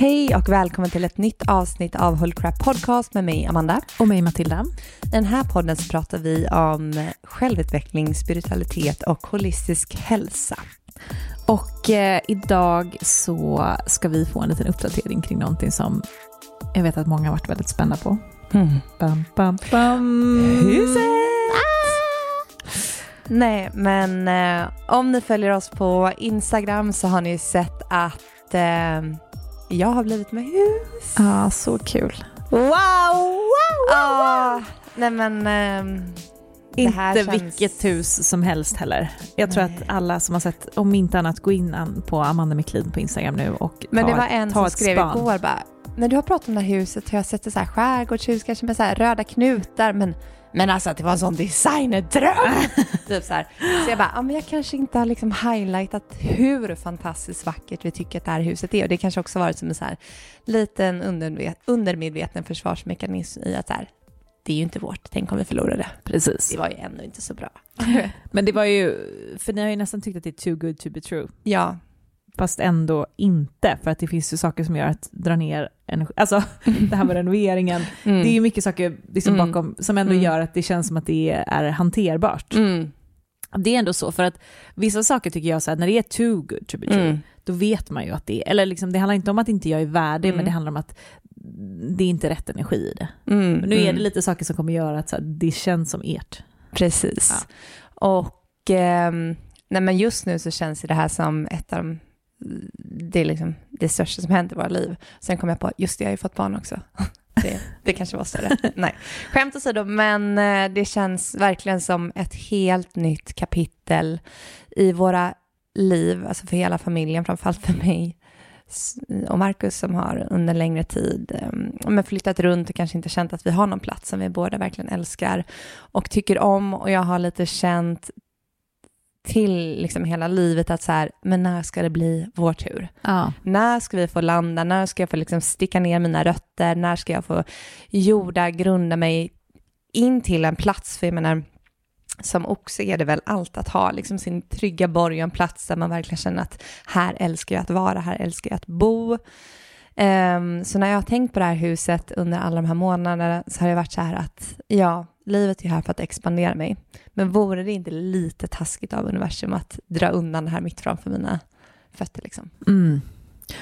Hej och välkommen till ett nytt avsnitt av Whole Crap Podcast med mig Amanda. Och mig Matilda. I den här podden så pratar vi om självutveckling, spiritualitet och holistisk hälsa. Och eh, idag så ska vi få en liten uppdatering kring någonting som jag vet att många har varit väldigt spända på. Mm. Bam, bam, bam. Huset! Ah! Nej, men eh, om ni följer oss på Instagram så har ni sett att eh, jag har blivit med hus. Ja, ah, så kul. Wow, wow, wow! Ah, nej men... Um, inte känns... vilket hus som helst heller. Jag tror att alla som har sett, om inte annat, gå in på Amanda McLean på Instagram nu och Men ta, det var en som skrev span. igår bara, när du har pratat om det här huset har jag sett det så här skärgårdshus, kanske med så röda knutar, men men alltså det var en sån designerdröm! typ så, här. så jag bara, ja men jag kanske inte har liksom highlightat hur fantastiskt vackert vi tycker att det här huset är. Och det kanske också varit som en så här liten undermedveten försvarsmekanism i att så här, det är ju inte vårt, tänk om vi förlorar det. Precis. Det var ju ändå inte så bra. men det var ju, för ni har ju nästan tyckt att det är too good to be true. Ja, fast ändå inte, för att det finns ju saker som gör att dra ner energi. Alltså det här med renoveringen, mm. det är ju mycket saker liksom mm. bakom som ändå mm. gör att det känns som att det är hanterbart. Mm. Det är ändå så, för att vissa saker tycker jag så här, när det är too good to be true, mm. då vet man ju att det är, eller liksom, det handlar inte om att inte jag är värdig, men det handlar om att det är inte rätt energi i det. Men nu är det lite saker som kommer göra att här, det känns som ert. Precis. Ja. Och eh, nej men just nu så känns det här som ett av de det är liksom det största som hänt i våra liv. Sen kom jag på, just det, jag har ju fått barn också. Det, det kanske var större. Nej, skämt åsido, men eh, det känns verkligen som ett helt nytt kapitel i våra liv, alltså för hela familjen, framförallt för mig och Markus som har under längre tid um, flyttat runt och kanske inte känt att vi har någon plats som vi båda verkligen älskar och tycker om och jag har lite känt till liksom hela livet att så här, men när ska det bli vår tur? Ja. När ska vi få landa? När ska jag få liksom sticka ner mina rötter? När ska jag få jorda, grunda mig in till en plats? För jag menar, som också är det väl allt att ha, liksom sin trygga borg och en plats där man verkligen känner att här älskar jag att vara, här älskar jag att bo. Um, så när jag har tänkt på det här huset under alla de här månaderna så har det varit så här att ja, livet är här för att expandera mig. Men vore det inte lite taskigt av universum att dra undan det här mitt framför mina fötter liksom? Mm.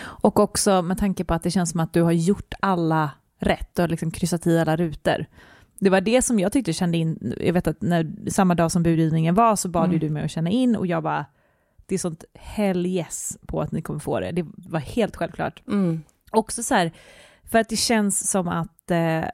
Och också med tanke på att det känns som att du har gjort alla rätt, du har liksom kryssat i alla rutor. Det var det som jag tyckte kände in, jag vet att när, samma dag som budgivningen var så bad mm. du mig att känna in och jag bara, det är sånt hell yes på att ni kommer få det, det var helt självklart. Mm. Också så här, för att det känns som att eh,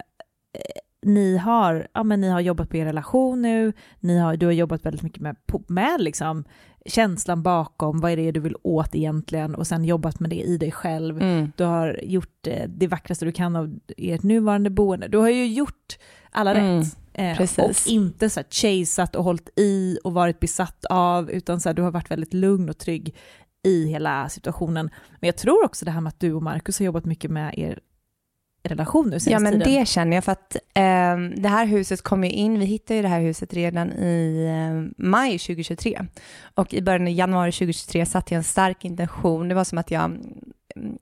ni har, ja, men ni har jobbat på er relation nu, ni har, du har jobbat väldigt mycket med, med liksom, känslan bakom, vad är det du vill åt egentligen och sen jobbat med det i dig själv. Mm. Du har gjort eh, det vackraste du kan av ert nuvarande boende. Du har ju gjort alla mm. rätt. Eh, och inte så här chaseat och hållit i och varit besatt av, utan så här, du har varit väldigt lugn och trygg i hela situationen. Men jag tror också det här med att du och Markus har jobbat mycket med er relation nu Ja, men tiden. det känner jag för att eh, det här huset kom ju in, vi hittade ju det här huset redan i eh, maj 2023 och i början av januari 2023 satte jag en stark intention. Det var som att jag, mm,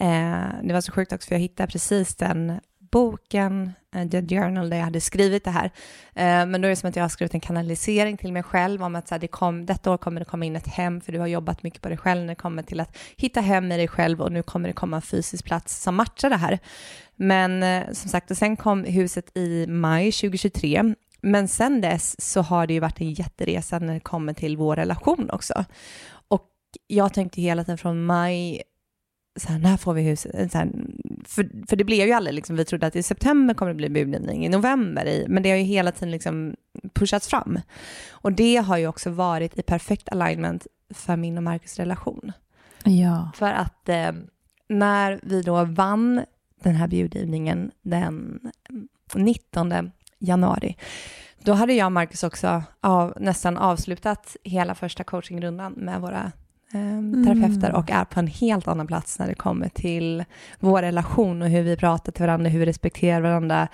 eh, det var så sjukt också för jag hittade precis den boken, eh, The Journal, där jag hade skrivit det här. Eh, men då är det som att jag har skrivit en kanalisering till mig själv om att så här, det kom, detta år kommer det komma in ett hem, för du har jobbat mycket på dig själv när det kommer till att hitta hem i dig själv och nu kommer det komma en fysisk plats som matchar det här. Men eh, som sagt, och sen kom huset i maj 2023 men sen dess så har det ju varit en jätteresa när det kommer till vår relation också. Och jag tänkte hela tiden från maj så här, när får vi huset? Så här, för, för det blev ju aldrig, liksom, vi trodde att i september kommer det bli budgivning, i november, i, men det har ju hela tiden liksom pushats fram. Och det har ju också varit i perfekt alignment för min och Marcus relation. Ja. För att eh, när vi då vann den här budgivningen den 19 januari, då hade jag och Marcus också av, nästan avslutat hela första coachingrundan med våra terapeuter mm. och är på en helt annan plats när det kommer till vår relation och hur vi pratar till varandra, hur vi respekterar varandra.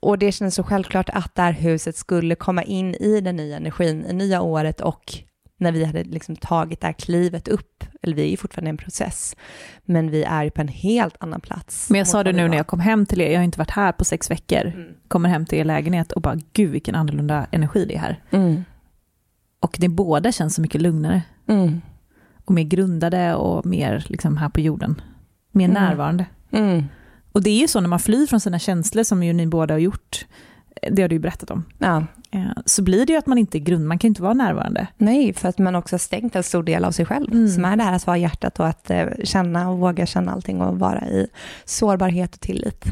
Och det kändes så självklart att det här huset skulle komma in i den nya energin, i nya året och när vi hade liksom tagit det här klivet upp, eller vi är ju fortfarande i en process, men vi är ju på en helt annan plats. Men jag sa det nu när jag kom hem till er, jag har inte varit här på sex veckor, mm. kommer hem till er lägenhet och bara, gud vilken annorlunda energi det är här. Mm. Och det båda känns så mycket lugnare. Mm. Och mer grundade och mer liksom här på jorden. Mer mm. närvarande. Mm. Och det är ju så när man flyr från sina känslor, som ju ni båda har gjort, det har du ju berättat om. Ja. Så blir det ju att man inte är grund, man kan inte vara närvarande. Nej, för att man också har stängt en stor del av sig själv, mm. som är det här att vara hjärtat och att eh, känna och våga känna allting och vara i sårbarhet och tillit.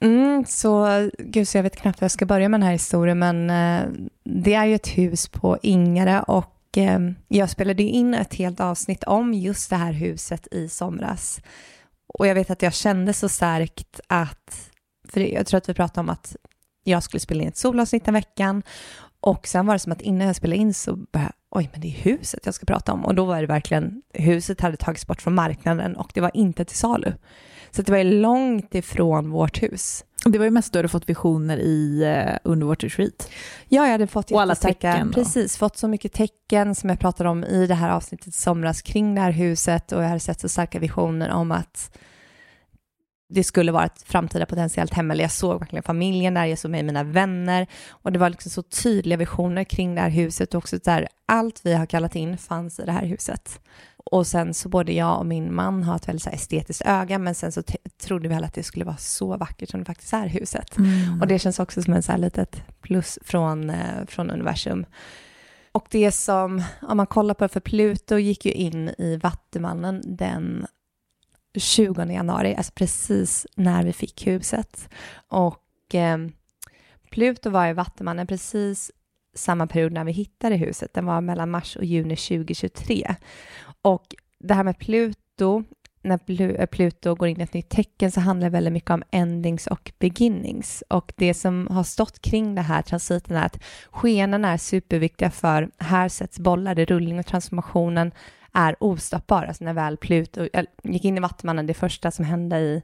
Mm, så gud, så jag vet knappt hur jag ska börja med den här historien, men eh, det är ju ett hus på Ingare och eh, jag spelade in ett helt avsnitt om just det här huset i somras. Och jag vet att jag kände så starkt att, för jag tror att vi pratade om att jag skulle spela in ett solavsnitt den veckan och sen var det som att innan jag spelade in så bara, oj men det är huset jag ska prata om och då var det verkligen, huset hade tagits bort från marknaden och det var inte till salu. Så det var långt ifrån vårt hus. Det var ju mest då du fått visioner i uh, Underwater Retreat. Ja, jag hade fått och alla tecken. Precis, fått så mycket tecken som jag pratade om i det här avsnittet i somras kring det här huset och jag hade sett så starka visioner om att det skulle vara ett framtida potentiellt hem, eller jag såg verkligen familjen där, jag såg med mina vänner och det var liksom så tydliga visioner kring det här huset och också där allt vi har kallat in fanns i det här huset. Och sen så både jag och min man har ett väldigt så estetiskt öga, men sen så trodde vi alla att det skulle vara så vackert som det faktiskt är huset. Mm. Och det känns också som en så här litet plus från, eh, från universum. Och det som, om man kollar på det, för Pluto gick ju in i Vattumannen den 20 januari, alltså precis när vi fick huset. Och eh, Pluto var i Vattumannen precis samma period när vi hittade huset. Den var mellan mars och juni 2023. Och det här med Pluto, när eh, Pluto går in i ett nytt tecken så handlar det väldigt mycket om endings och beginnings. Och det som har stått kring det här transiten är att skenan är superviktiga för här sätts bollar det rullning och transformationen är ostoppbar. Alltså när väl Pluto eh, gick in i Vattumannen, det första som hände i,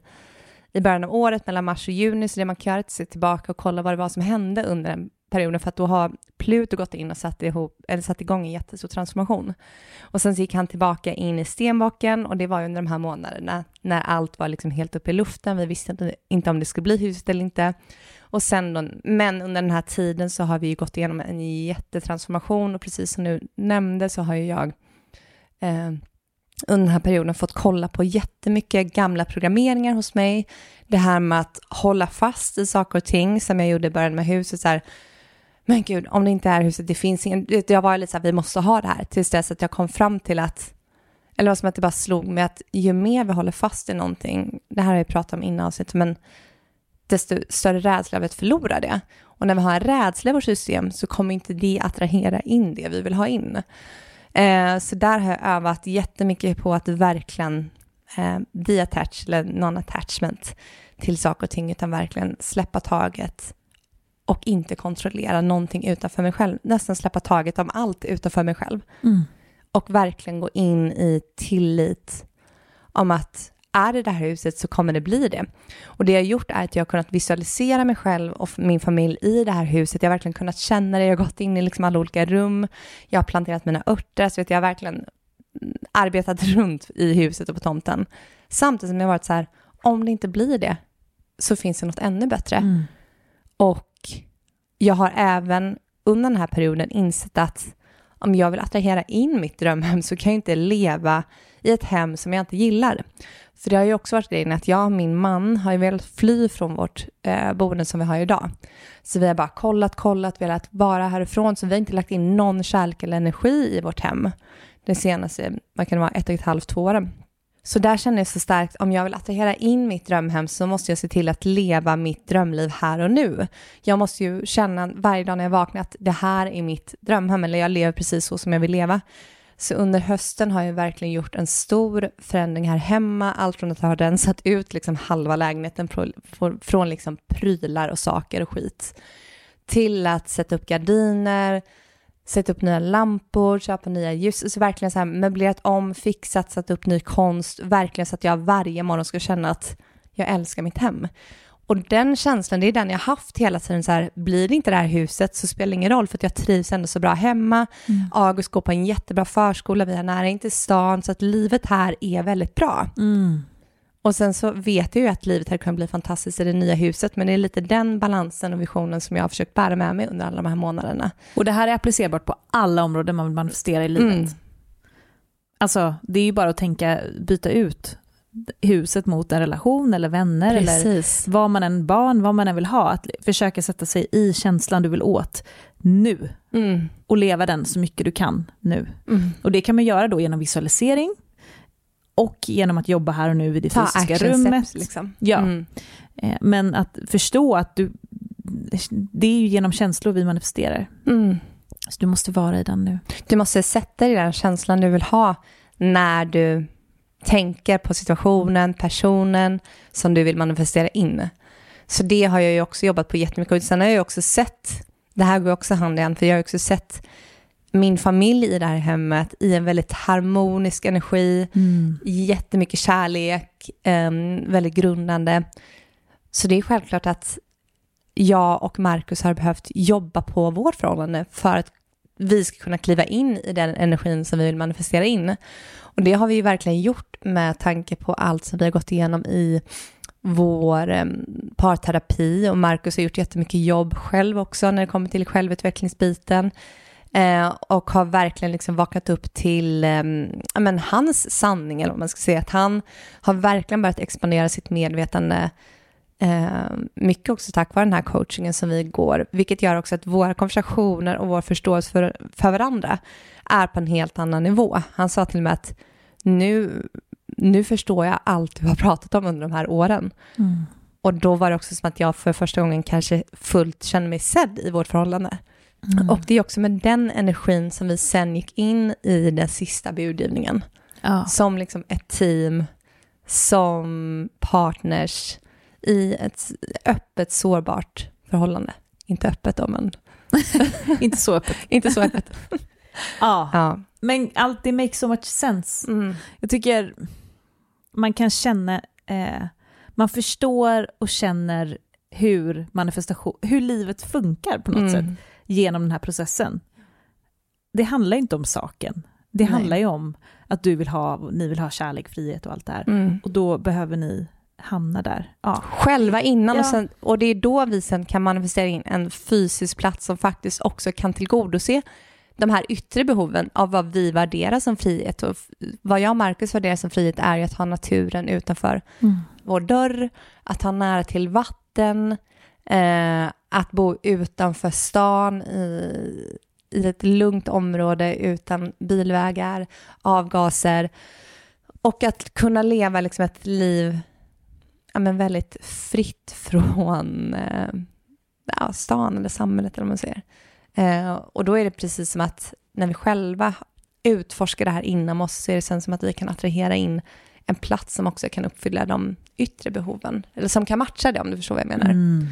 i början av året mellan mars och juni, så det man kan göra är att se tillbaka och kolla vad det var som hände under den perioden för att då har Pluto gått in och satt, ihop, eller satt igång en jättestor transformation. Och sen så gick han tillbaka in i stenbocken och det var under de här månaderna när allt var liksom helt uppe i luften. Vi visste inte om det skulle bli huset eller inte. Och sen då, men under den här tiden så har vi ju gått igenom en jättetransformation och precis som du nämnde så har ju jag eh, under den här perioden fått kolla på jättemycket gamla programmeringar hos mig. Det här med att hålla fast i saker och ting som jag gjorde i början med huset. Så här, men gud, om det inte är huset, det finns ingen... Jag var lite så här, vi måste ha det här, tills dess att jag kom fram till att, eller vad som att det bara slog mig att ju mer vi håller fast i någonting, det här har jag pratat om innan avsnittet, men desto större rädsla av att förlora det. Och när vi har en rädsla i vårt system så kommer inte det attrahera in det vi vill ha in. Eh, så där har jag övat jättemycket på att verkligen eh, detach eller non-attachment till saker och ting, utan verkligen släppa taget, och inte kontrollera någonting utanför mig själv. Nästan släppa taget om allt utanför mig själv. Mm. Och verkligen gå in i tillit om att är det det här huset så kommer det bli det. Och det jag har gjort är att jag har kunnat visualisera mig själv och min familj i det här huset. Jag har verkligen kunnat känna det. Jag har gått in i liksom alla olika rum. Jag har planterat mina örter. Så vet jag har verkligen arbetat runt i huset och på tomten. Samtidigt som jag varit så här, om det inte blir det så finns det något ännu bättre. Mm. Och jag har även under den här perioden insett att om jag vill attrahera in mitt drömhem så kan jag inte leva i ett hem som jag inte gillar. För det har ju också varit grejen att jag och min man har ju velat fly från vårt eh, boende som vi har idag. Så vi har bara kollat, kollat, velat vara härifrån. Så vi har inte lagt in någon kärlek eller energi i vårt hem Det senaste, vad kan det vara, ett och ett halvt, två åren. Så där känner jag så starkt, om jag vill attrahera in mitt drömhem så måste jag se till att leva mitt drömliv här och nu. Jag måste ju känna varje dag när jag vaknar att det här är mitt drömhem, eller jag lever precis så som jag vill leva. Så under hösten har jag verkligen gjort en stor förändring här hemma, allt från att ha rensat ut liksom halva lägenheten från liksom prylar och saker och skit, till att sätta upp gardiner, sätta upp nya lampor, köpa nya ljus, alltså verkligen så här möblerat om, fixat, satt upp ny konst, verkligen så att jag varje morgon ska känna att jag älskar mitt hem. Och den känslan, det är den jag haft hela tiden, så här, blir det inte det här huset så spelar det ingen roll för att jag trivs ändå så bra hemma. Mm. August går på en jättebra förskola, vi har nära in till stan, så att livet här är väldigt bra. Mm. Och sen så vet jag ju att livet här kan bli fantastiskt i det nya huset, men det är lite den balansen och visionen som jag har försökt bära med mig under alla de här månaderna. Och det här är applicerbart på alla områden man vill manifestera i livet. Mm. Alltså, det är ju bara att tänka, byta ut huset mot en relation eller vänner Precis. eller vad man än, barn, vad man än vill ha. Att försöka sätta sig i känslan du vill åt nu. Mm. Och leva den så mycket du kan nu. Mm. Och det kan man göra då genom visualisering, och genom att jobba här och nu i det Ta fysiska rummet. Liksom. Ja. Mm. Eh, men att förstå att du, det är ju genom känslor vi manifesterar. Mm. Så du måste vara i den nu. Du måste sätta dig i den känslan du vill ha när du tänker på situationen, personen som du vill manifestera in. Så det har jag ju också jobbat på jättemycket. Och sen har jag ju också sett, det här går också hand i hand, för jag har också sett min familj i det här hemmet i en väldigt harmonisk energi, mm. jättemycket kärlek, um, väldigt grundande. Så det är självklart att jag och Markus har behövt jobba på vårt förhållande för att vi ska kunna kliva in i den energin som vi vill manifestera in. Och det har vi ju verkligen gjort med tanke på allt som vi har gått igenom i vår um, parterapi och Markus har gjort jättemycket jobb själv också när det kommer till självutvecklingsbiten. Eh, och har verkligen liksom vaknat upp till eh, men, hans sanning, eller vad man ska säga. Att han har verkligen börjat expandera sitt medvetande eh, mycket också tack vare den här coachingen som vi går, vilket gör också att våra konversationer och vår förståelse för, för varandra är på en helt annan nivå. Han sa till mig att nu nu förstår jag allt du har pratat om under de här åren. Mm. Och då var det också som att jag för första gången kanske fullt kände mig sedd i vårt förhållande. Mm. Och det är också med den energin som vi sen gick in i den sista budgivningen. ja. Som liksom ett team, som partners i ett öppet, sårbart förhållande. Inte öppet då, men Inte så öppet. inte så öppet. Ja. ja. Men allt det makes so much sense. Mm. Jag tycker man kan känna, eh, man förstår och känner hur manifestation, hur livet funkar på något Mm. sätt genom den här processen. Det handlar inte om saken. Det Nej. handlar ju om att du vill ha, ni vill ha kärlek, frihet och allt det här. Mm. Och då behöver ni hamna där. Ja. Själva innan Ja. och, sen, och det är då vi sen kan manifestera in en fysisk plats som faktiskt också kan tillgodose de här yttre behoven av vad vi värderar som frihet. Och vad jag och Marcus värderar som frihet är ju att ha naturen utanför vår dörr, att ha nära till vatten, eh, att bo utanför stan i, i ett lugnt område utan bilvägar, avgaser och att kunna leva liksom ett liv ja, men väldigt fritt från eh, ja, stan eller samhället eller vad man säger. Eh, och då är det precis som att när vi själva utforskar det här inom oss så är det sen som att vi kan attrahera in en plats som också kan uppfylla de yttre behoven. Eller som kan matcha det om du förstår vad jag menar. Mm.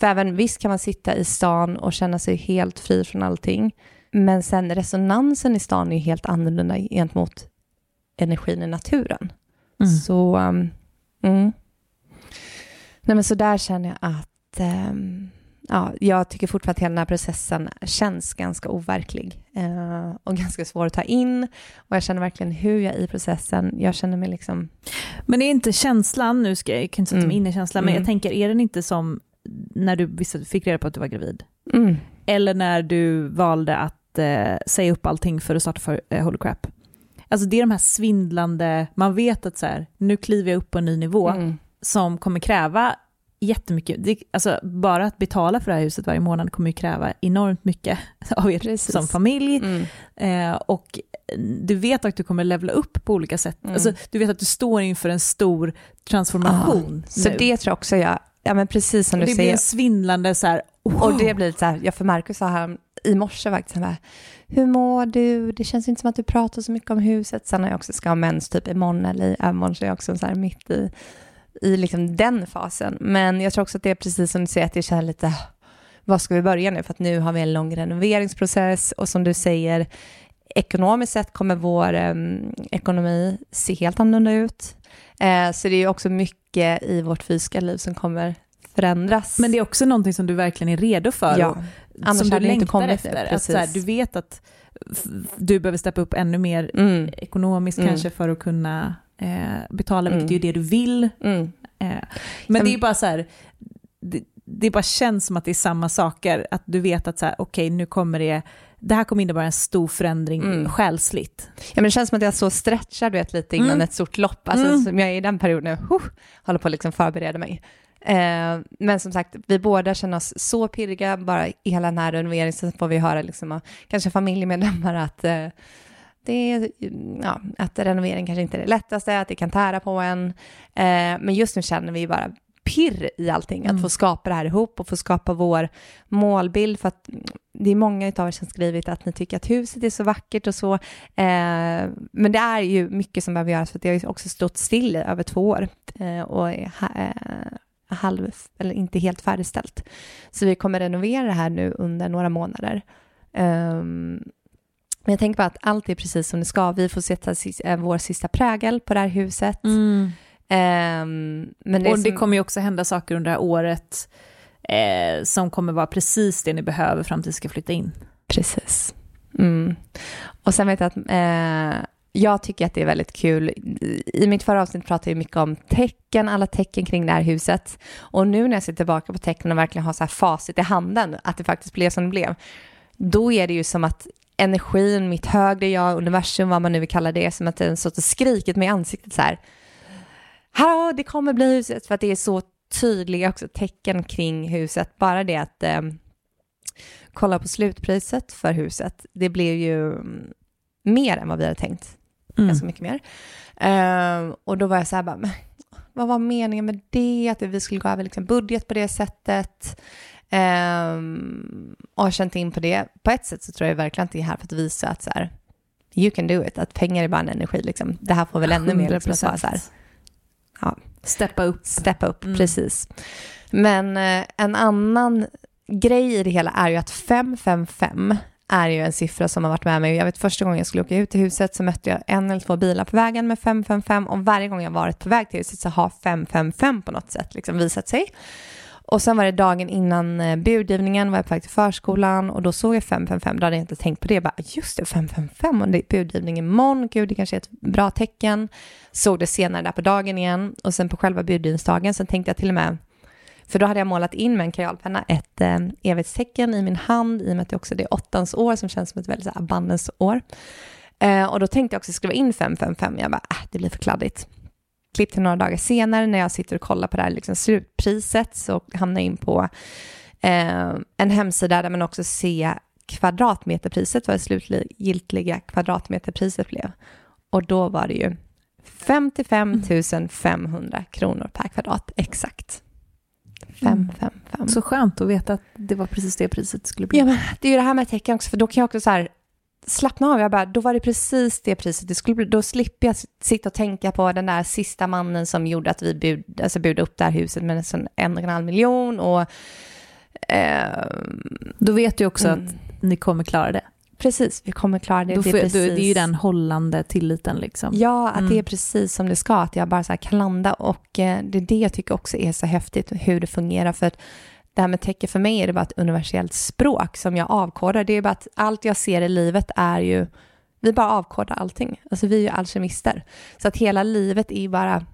För även visst kan man sitta i stan och känna sig helt fri från allting. Men sen resonansen i stan är ju helt annorlunda gentemot energin i naturen. Mm. Så, um, mm. Nej men så där känner jag att ehm, ja, jag tycker fortfarande att hela den här processen känns ganska overklig eh, och ganska svår att ta in. Och jag känner verkligen hur jag i processen, jag känner mig liksom, Men är inte känslan, nu ska jag, jag kan inte sätta mig Mm. in i känslan, men Mm. jag tänker, är den inte som när du visste, fick reda på att du var gravid? mm, Eller när du valde att eh, säga upp allting för att starta för eh, Holy Crap? Alltså det är de här svindlande, man vet att så här, nu kliver jag upp på en ny nivå mm, som kommer kräva jättemycket. Det, alltså bara att betala för det här huset varje månad kommer ju kräva enormt mycket av er Precis. som familj. mm, Eh, och du vet att du kommer levla upp på olika sätt. Mm. Alltså, du vet att du står inför en stor transformation Så nu. det tror jag också jag, ja men precis som du det blir säger. en svindlande så här, wow. Och det blir så här, jag för Marcus sa här i morse faktiskt, han bara, hur mår du? Det känns inte som att du pratar så mycket om huset. Sen har jag också ska ha mens typ imorgon eller i övermorgon, så jag är också så här mitt i, i liksom den fasen. Men jag tror också att det är precis som du säger, att jag känner lite, var ska vi börja nu? För att nu har vi en lång renoveringsprocess och som du säger, ekonomiskt sett kommer vår em, ekonomi se helt annorlunda ut. Eh, så det är också mycket i vårt fysiska liv som kommer förändras. Men det är också någonting som du verkligen är redo för. Ja. och som du det längtar efter. nu, Att så här, du vet att du behöver steppa upp ännu mer Mm. ekonomiskt Mm. kanske för att kunna eh, betala, vilket Mm. är det du vill. Mm. Eh, men det är bara så här, det, det bara känns som att det är samma saker. Att du vet att så här, okej, nu kommer det, det här kommer innebära en stor förändring Mm. själsligt. Ja, men det känns som att jag så stretchar du vet, lite innan Mm. ett stort lopp. Alltså, Mm. som jag är i den perioden nu, huh, håller på att liksom förbereda mig. Eh, men som sagt, vi båda känner oss så pirriga bara i hela den här renoveringen. Så får vi höra liksom, av kanske familjemedlemmar att, eh, det är, ja, att renovering kanske inte är det lättaste, att det kan tära på en. Eh, men just nu känner vi bara pirr i allting, att Mm. få skapa det här ihop och få skapa vår målbild. För att det är många av er som skrivit att ni tycker att huset är så vackert och så. Eh, men det är ju mycket som behöver göras för att det har ju också stått still i över två år eh, och är eh, halv, eller inte helt färdigställt. Så vi kommer renovera det här nu under några månader. Ehm, men jag tänker bara att allt är precis som det ska. Vi får sätta eh, vår sista prägel på det här huset. Ehm, men det Och det som- kommer ju också hända saker under det här året eh, som kommer vara precis det ni behöver fram tills ni ska flytta in. Precis. Mm. Och sen vet jag att eh, jag tycker att det är väldigt kul. I mitt förra avsnitt pratade jag mycket om tecken, alla tecken kring det här huset. Och nu när jag ser tillbaka på tecknen och verkligen har så här facit i handen, att det faktiskt blev som det blev, då är det ju som att energin, mitt högre jag, universum, vad man nu vill kalla det, som att den stått och skrikit mig i ansiktet så här. Hallå, det kommer bli huset, för att det är så tydliga också tecken kring huset. Bara det att eh, kolla på slutpriset för huset, det blev ju mm, mer än vad vi hade tänkt. Mm. ganska mycket mer. Ehm, och då var jag så här bara, men, vad var meningen med det? Att vi skulle gå över liksom budget på det sättet. Ehm, och har känt in på det. På ett sätt så tror jag verkligen att det är här för att visa att så här, you can do it. Att pengar är bara en energi liksom. Det här får väl ännu mer liksom, bara så här, ja, Steppa upp. Steppa upp, Mm. precis. Men eh, en annan grej i det hela är ju att 555 är ju en siffra som har varit med mig. Jag vet första gången jag skulle åka ut till huset så mötte jag en eller två bilar på vägen med 555 och varje gång jag varit på väg till huset så har 555 på något sätt liksom visat sig. Och sen var det dagen innan eh, budgivningen, var jag på väg till förskolan och då såg jag 555, då hade jag inte tänkt på det. Jag bara, ah, just det, 555 och det är budgivning imorgon, gud det kanske är ett bra tecken. Såg det senare där på dagen igen och sen på själva budgivningsdagen så tänkte jag till och med, för då hade jag målat in med en kajalpenna ett eh, evighetstecken i min hand i och med att det också det är åttans år som känns som ett väldigt så här, abundance år. Eh, och då tänkte jag också skriva in 555, jag bara, äh, det blir för kladdigt. Klipp till några dagar senare när jag sitter och kollar på det här liksom, slutpriset så hamnar jag in på eh, en hemsida där man också ser kvadratmeterpriset, vad det slutgiltiga kvadratmeterpriset blev. Och då var det ju 55 500 kronor per kvadrat, exakt. 555. Så skönt att veta att det var precis det priset skulle bli. Ja, men det är ju det här med tecken också, för då kan jag också så här slappna av. Jag bara, då var det precis det priset det skulle bli. Då slipper jag sitta och tänka på den där sista mannen som gjorde att vi bud, alltså budade upp det här huset med en sån en och en halv miljon och... Eh, Då vet du också mm, att ni kommer klara det. precis, vi kommer klara det. Då det, får, är då, precis, det är ju den hållande tilliten liksom. Ja, att Mm. det är precis som det ska, att jag bara så kan landa och eh, det är det jag tycker också är så häftigt, hur det fungerar, för att det här med tecken för mig är det bara ett universellt språk som jag avkodar. Det är bara att allt jag ser i livet är ju, vi bara avkodar allting. Alltså vi är ju alkemister. Så att hela livet är ju bara,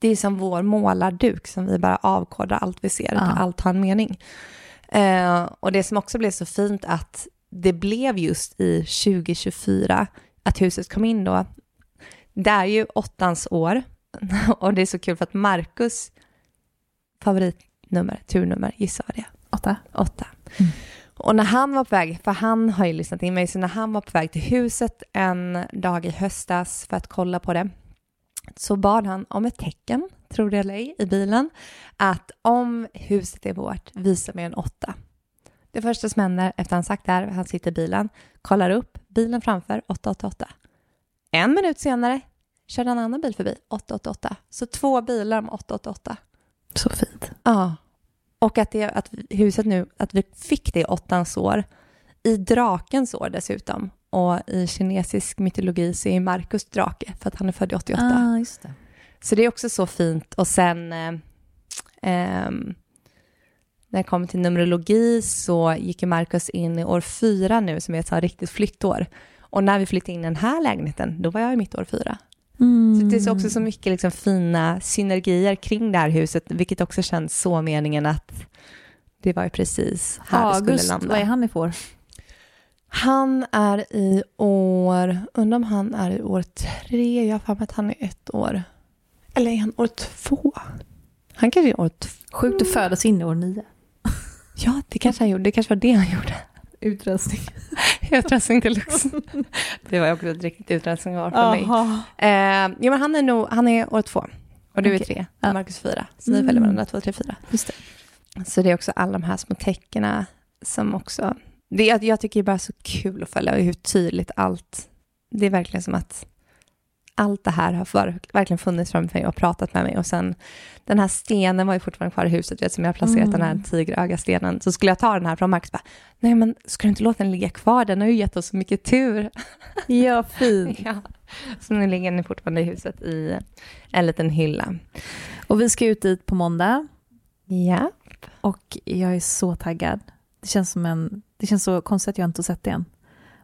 det är som vår målarduk som vi bara avkodar allt vi ser, Ja. allt har en mening. Eh, och det som också blev så fint att det blev just i 2024 att huset kom in då. Det är ju åttans år och det är så kul för att Marcus favoritnummer, turnummer, gissa vad det är? Åtta. Åtta. Mm. Och när han var på väg, för han har ju lyssnat in mig, så när han var på väg till huset en dag i höstas för att kolla på det, så bad han om ett tecken, tror det eller ej, i bilen, att om huset är vårt, visa mig en åtta. Det första som händer efter han sagt det här, han sitter i bilen, kollar upp, bilen framför, 888. En minut senare körde en annan bil förbi, 888. Så två bilar med 888. Så fint. Ja. Och att, det, att huset nu, att vi fick det i åttans år, i drakens år dessutom. Och i kinesisk mytologi så är Markus drake, för att han är född i 88. Ah, just det. Så det är också så fint. Och sen, eh, ehm, när det kommer till numerologi så gick ju Markus in i år fyra nu, som är ett så riktigt flyttår. Och när vi flyttade in i den här lägenheten, då var jag i mitt år fyra. Så det är också så mycket liksom fina synergier kring det här huset, vilket också känns så meningen att det var ju precis här det August, skulle landa. vad är han i får? Han är i år, undrar om han är i år tre, jag har för mig att han är ett år. Eller är han år två? Han kanske är år två. Sjukt att födas in i år nio. Ja, det kanske han gjorde. Det kanske var det han gjorde. Utrensning. Utrensning deluxe. det var också ett riktigt utrensningsår för mig. Eh, jo, men han är nog, han är år två. Och du är Okej. tre, Ja. och Marcus fyra. Så ni Mm. följer varandra, två, tre, fyra. Just det. Så det är också alla de här små tecknen som också... Det, jag, jag tycker det är bara så kul att följa hur tydligt allt... Det är verkligen som att allt det här har för, verkligen funnits framför mig och pratat med mig. Och sen den här stenen var ju fortfarande kvar i huset, vet, som jag har placerat Mm. den här tigerögastenen. Så skulle jag ta den här från Max bara, nej men ska du inte låta den ligga kvar? Den har ju gett oss så mycket tur. Ja, fint. ja. Så nu ligger den fortfarande i huset i en liten hylla. Och vi ska ut dit på måndag Ja. och jag är så taggad. Det känns som en, det känns så konstigt att jag inte har sett det än.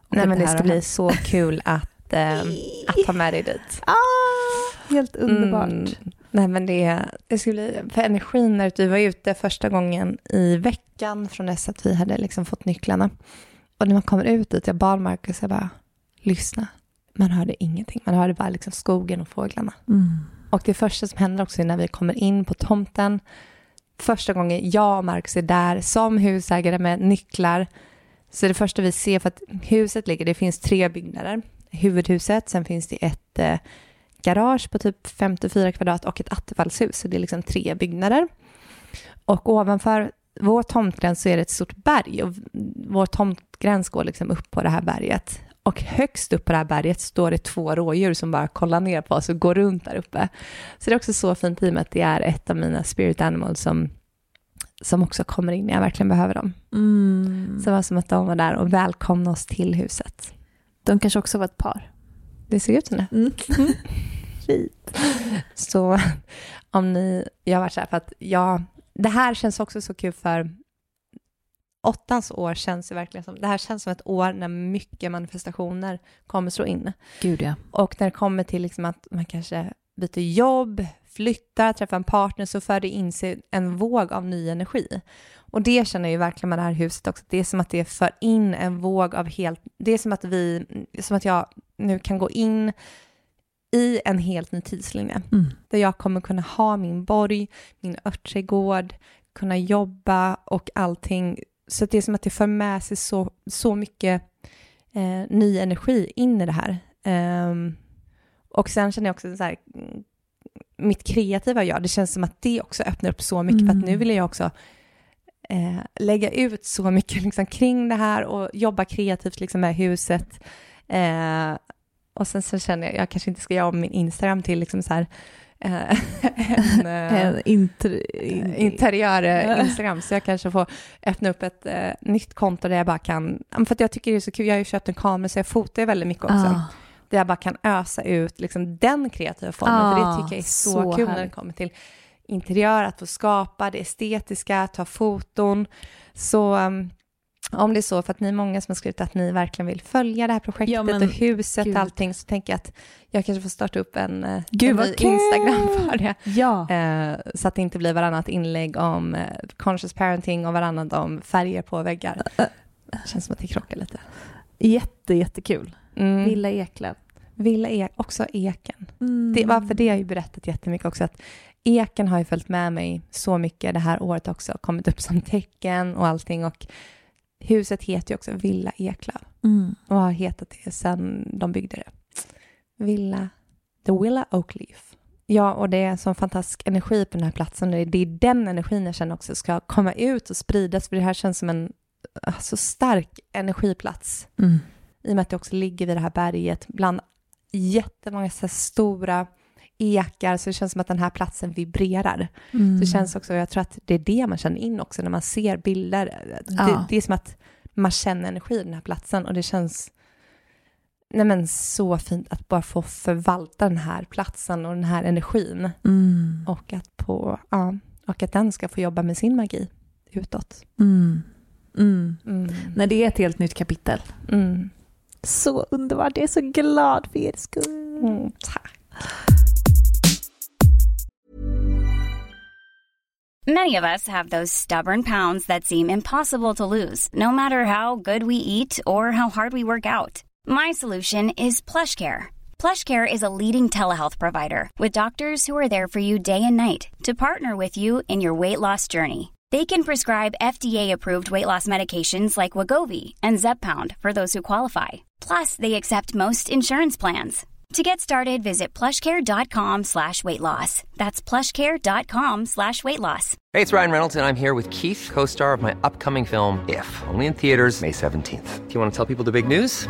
Och Nej men det ska bli så kul att, eh, att ta med dig dit. Ah, helt underbart. Mm. Nej men det, det skulle bli, för energin när vi var ute första gången i veckan från dess att vi hade liksom fått nycklarna. Och när man kommer ut dit, jag bad Marcus, jag bara, lyssna. Man hörde ingenting, man hörde bara liksom skogen och fåglarna. Mm. Och det första som händer också är när vi kommer in på tomten, första gången jag och Marcus är där som husägare med nycklar, så det första vi ser, för att huset ligger, det finns tre byggnader. Huvudhuset. Sen finns det ett eh, garage på typ 54 kvadrat och ett attefallshus. Så det är liksom tre byggnader. Och ovanför vår tomtgräns så är det ett stort berg och vår tomtgräns går liksom upp på det här berget. Och högst upp på det här berget står det två rådjur som bara kollar ner på oss och går runt där uppe. Så det är också så fint i och med att det är ett av mina spirit animals som, som också kommer in när jag verkligen behöver dem. Mm. Så det var som att de var där och välkomnade oss till huset. De kanske också var ett par. Det ser ut som det. Mm. Fint. Så om ni, jag har varit så här för att jag, det här känns också så kul för åttans år känns det verkligen som, det här känns som ett år när mycket manifestationer kommer slå in. Gud ja. Och när det kommer till liksom att man kanske byter jobb, flyttar, träffar en partner så för det in sig en våg av ny energi. Och det känner jag ju verkligen med det här huset också. Det är som att det för in en våg av helt... Det är som att vi, som att jag nu kan gå in i en helt ny tidslinje. Mm. Där jag kommer kunna ha min borg, min örtträdgård, kunna jobba och allting. Så det är som att det för med sig så, så mycket eh, ny energi in i det här. Ehm, och sen känner jag också så här, mm, mitt kreativa jag, det känns som att det också öppnar upp så mycket, för att nu Mm. vill jag också eh, lägga ut så mycket liksom, kring det här och jobba kreativt liksom, med huset. Eh, och sen så känner jag, jag kanske inte ska göra om min Instagram till liksom så här, eh, en, eh, Eh, inter, in, interiör eh, Instagram, så jag kanske får öppna upp ett eh, nytt konto där jag bara kan, för jag tycker det är så kul, jag har ju köpt en kamera så jag fotar väldigt mycket också, Ah. där jag bara kan ösa ut liksom den kreativa formen, för det Ah, tycker jag är så, så kul när det härligt. kommer till interiör, att få skapa det estetiska, ta foton. Så um, om det är så, för att ni är många som har skrivit att ni verkligen vill följa det här projektet Ja, men och huset och allting, så tänker jag att jag kanske får starta upp en, eh, Gud, en ny kul! Instagram för det. Ja. Eh, så att det inte blir varannat inlägg om eh, conscious parenting och varannat om färger på väggar. Det känns som att det krockar lite. Jätte, jättekul. Mm. Villa Eklöf. Villa e- också eken. Mm. Det, varför det har jag ju berättat jättemycket också, att eken har ju följt med mig så mycket det här året också, kommit upp som tecken och allting och huset heter ju också Villa Eklöf Mm. och har hetat det sedan de byggde det. Villa, The Villa Oakleaf. Ja, och det är en sån fantastisk energi på den här platsen. Det är, är den energin jag känner också ska komma ut och spridas, för det här känns som en så stark energiplats. Mm. I och med att det också ligger vid det här berget bland jättemånga så stora ekar, så det känns som att den här platsen vibrerar. Mm. Det känns också, jag tror att det är det man känner in också när man ser bilder. Det, Ja. det är som att man känner energi i den här platsen och det känns nej men, så fint att bara få förvalta den här platsen och den här energin Mm. och att, på, ja, och att den ska få jobba med sin magi utåt. Mm. Mm. Mm. Nej, det är ett helt nytt kapitel. Så underbart. Jag är så glad för er skull. Mm, tack. Many of us have those stubborn pounds that seem impossible to lose, no matter how good we eat or how hard we work out. My solution is PlushCare. PlushCare is a leading telehealth provider with doctors who are there for you day and night to partner with you in your weight loss journey. They can prescribe FDA-approved weight loss medications like Wagovi and Zepbound for those who qualify. Plus, they accept most insurance plans. To get started, visit plushcare.com slash weight loss. That's plushcare.com slash weight loss. Hey, it's Ryan Reynolds, and I'm here with Keith, co star of my upcoming film, If, only in theaters, May 17th. Do you want to tell people the big news?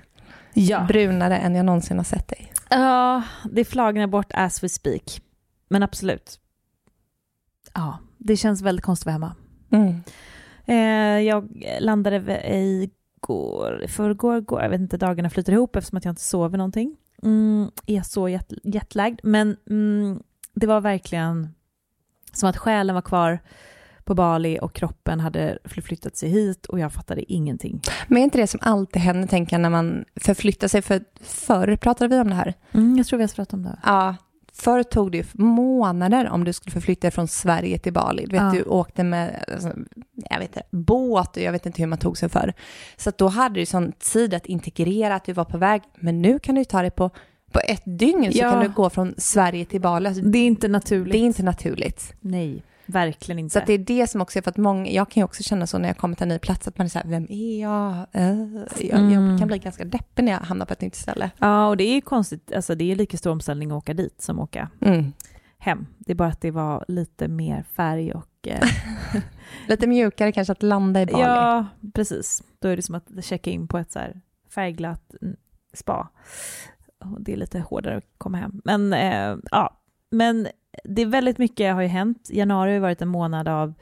Ja. Brunare än jag någonsin har sett dig. Ja, det flagnar bort as we speak. Men absolut. Ja, det känns väldigt konstigt att vara hemma. Mm. Eh, jag landade igår, förrgår, går, jag vet inte, dagarna flyter ihop eftersom att jag inte sover någonting. Mm, är så jet, jetlagd, men mm, det var verkligen som att själen var kvar på Bali och kroppen hade förflyttat sig hit och jag fattade ingenting. Men är inte det som alltid händer, tänker jag, när man förflyttar sig? För förr pratade vi om det här. Mm, jag tror vi har pratat om det. Ja, förr tog det ju månader om du skulle förflytta dig från Sverige till Bali. Du vet, Ja. du åkte med alltså, jag vet inte, båt och jag vet inte hur man tog sig för. Så då hade du sån tid att integrera att du var på väg. Men nu kan du ta det på, på ett dygn så Ja. kan du gå från Sverige till Bali. Alltså, Det är inte naturligt. det är inte naturligt. Nej, verkligen inte. Så att det är det som också är för att många, jag kan ju också känna så när jag kommer till en ny plats att man är så här, vem är jag? Eh, jag, Mm. jag kan bli ganska deppig när jag hamnar på ett nytt ställe. Ja, och det är ju konstigt, alltså det är lika stor omställning att åka dit som att åka Mm. hem. Det är bara att det var lite mer färg och... Eh, Lite mjukare kanske att landa i Bali. ja, precis. Då är det som att checka in på ett så här färgglatt mm, spa. Och det är lite hårdare att komma hem. Men eh, ja, men det är väldigt mycket har ju hänt. Januari har ju varit en månad av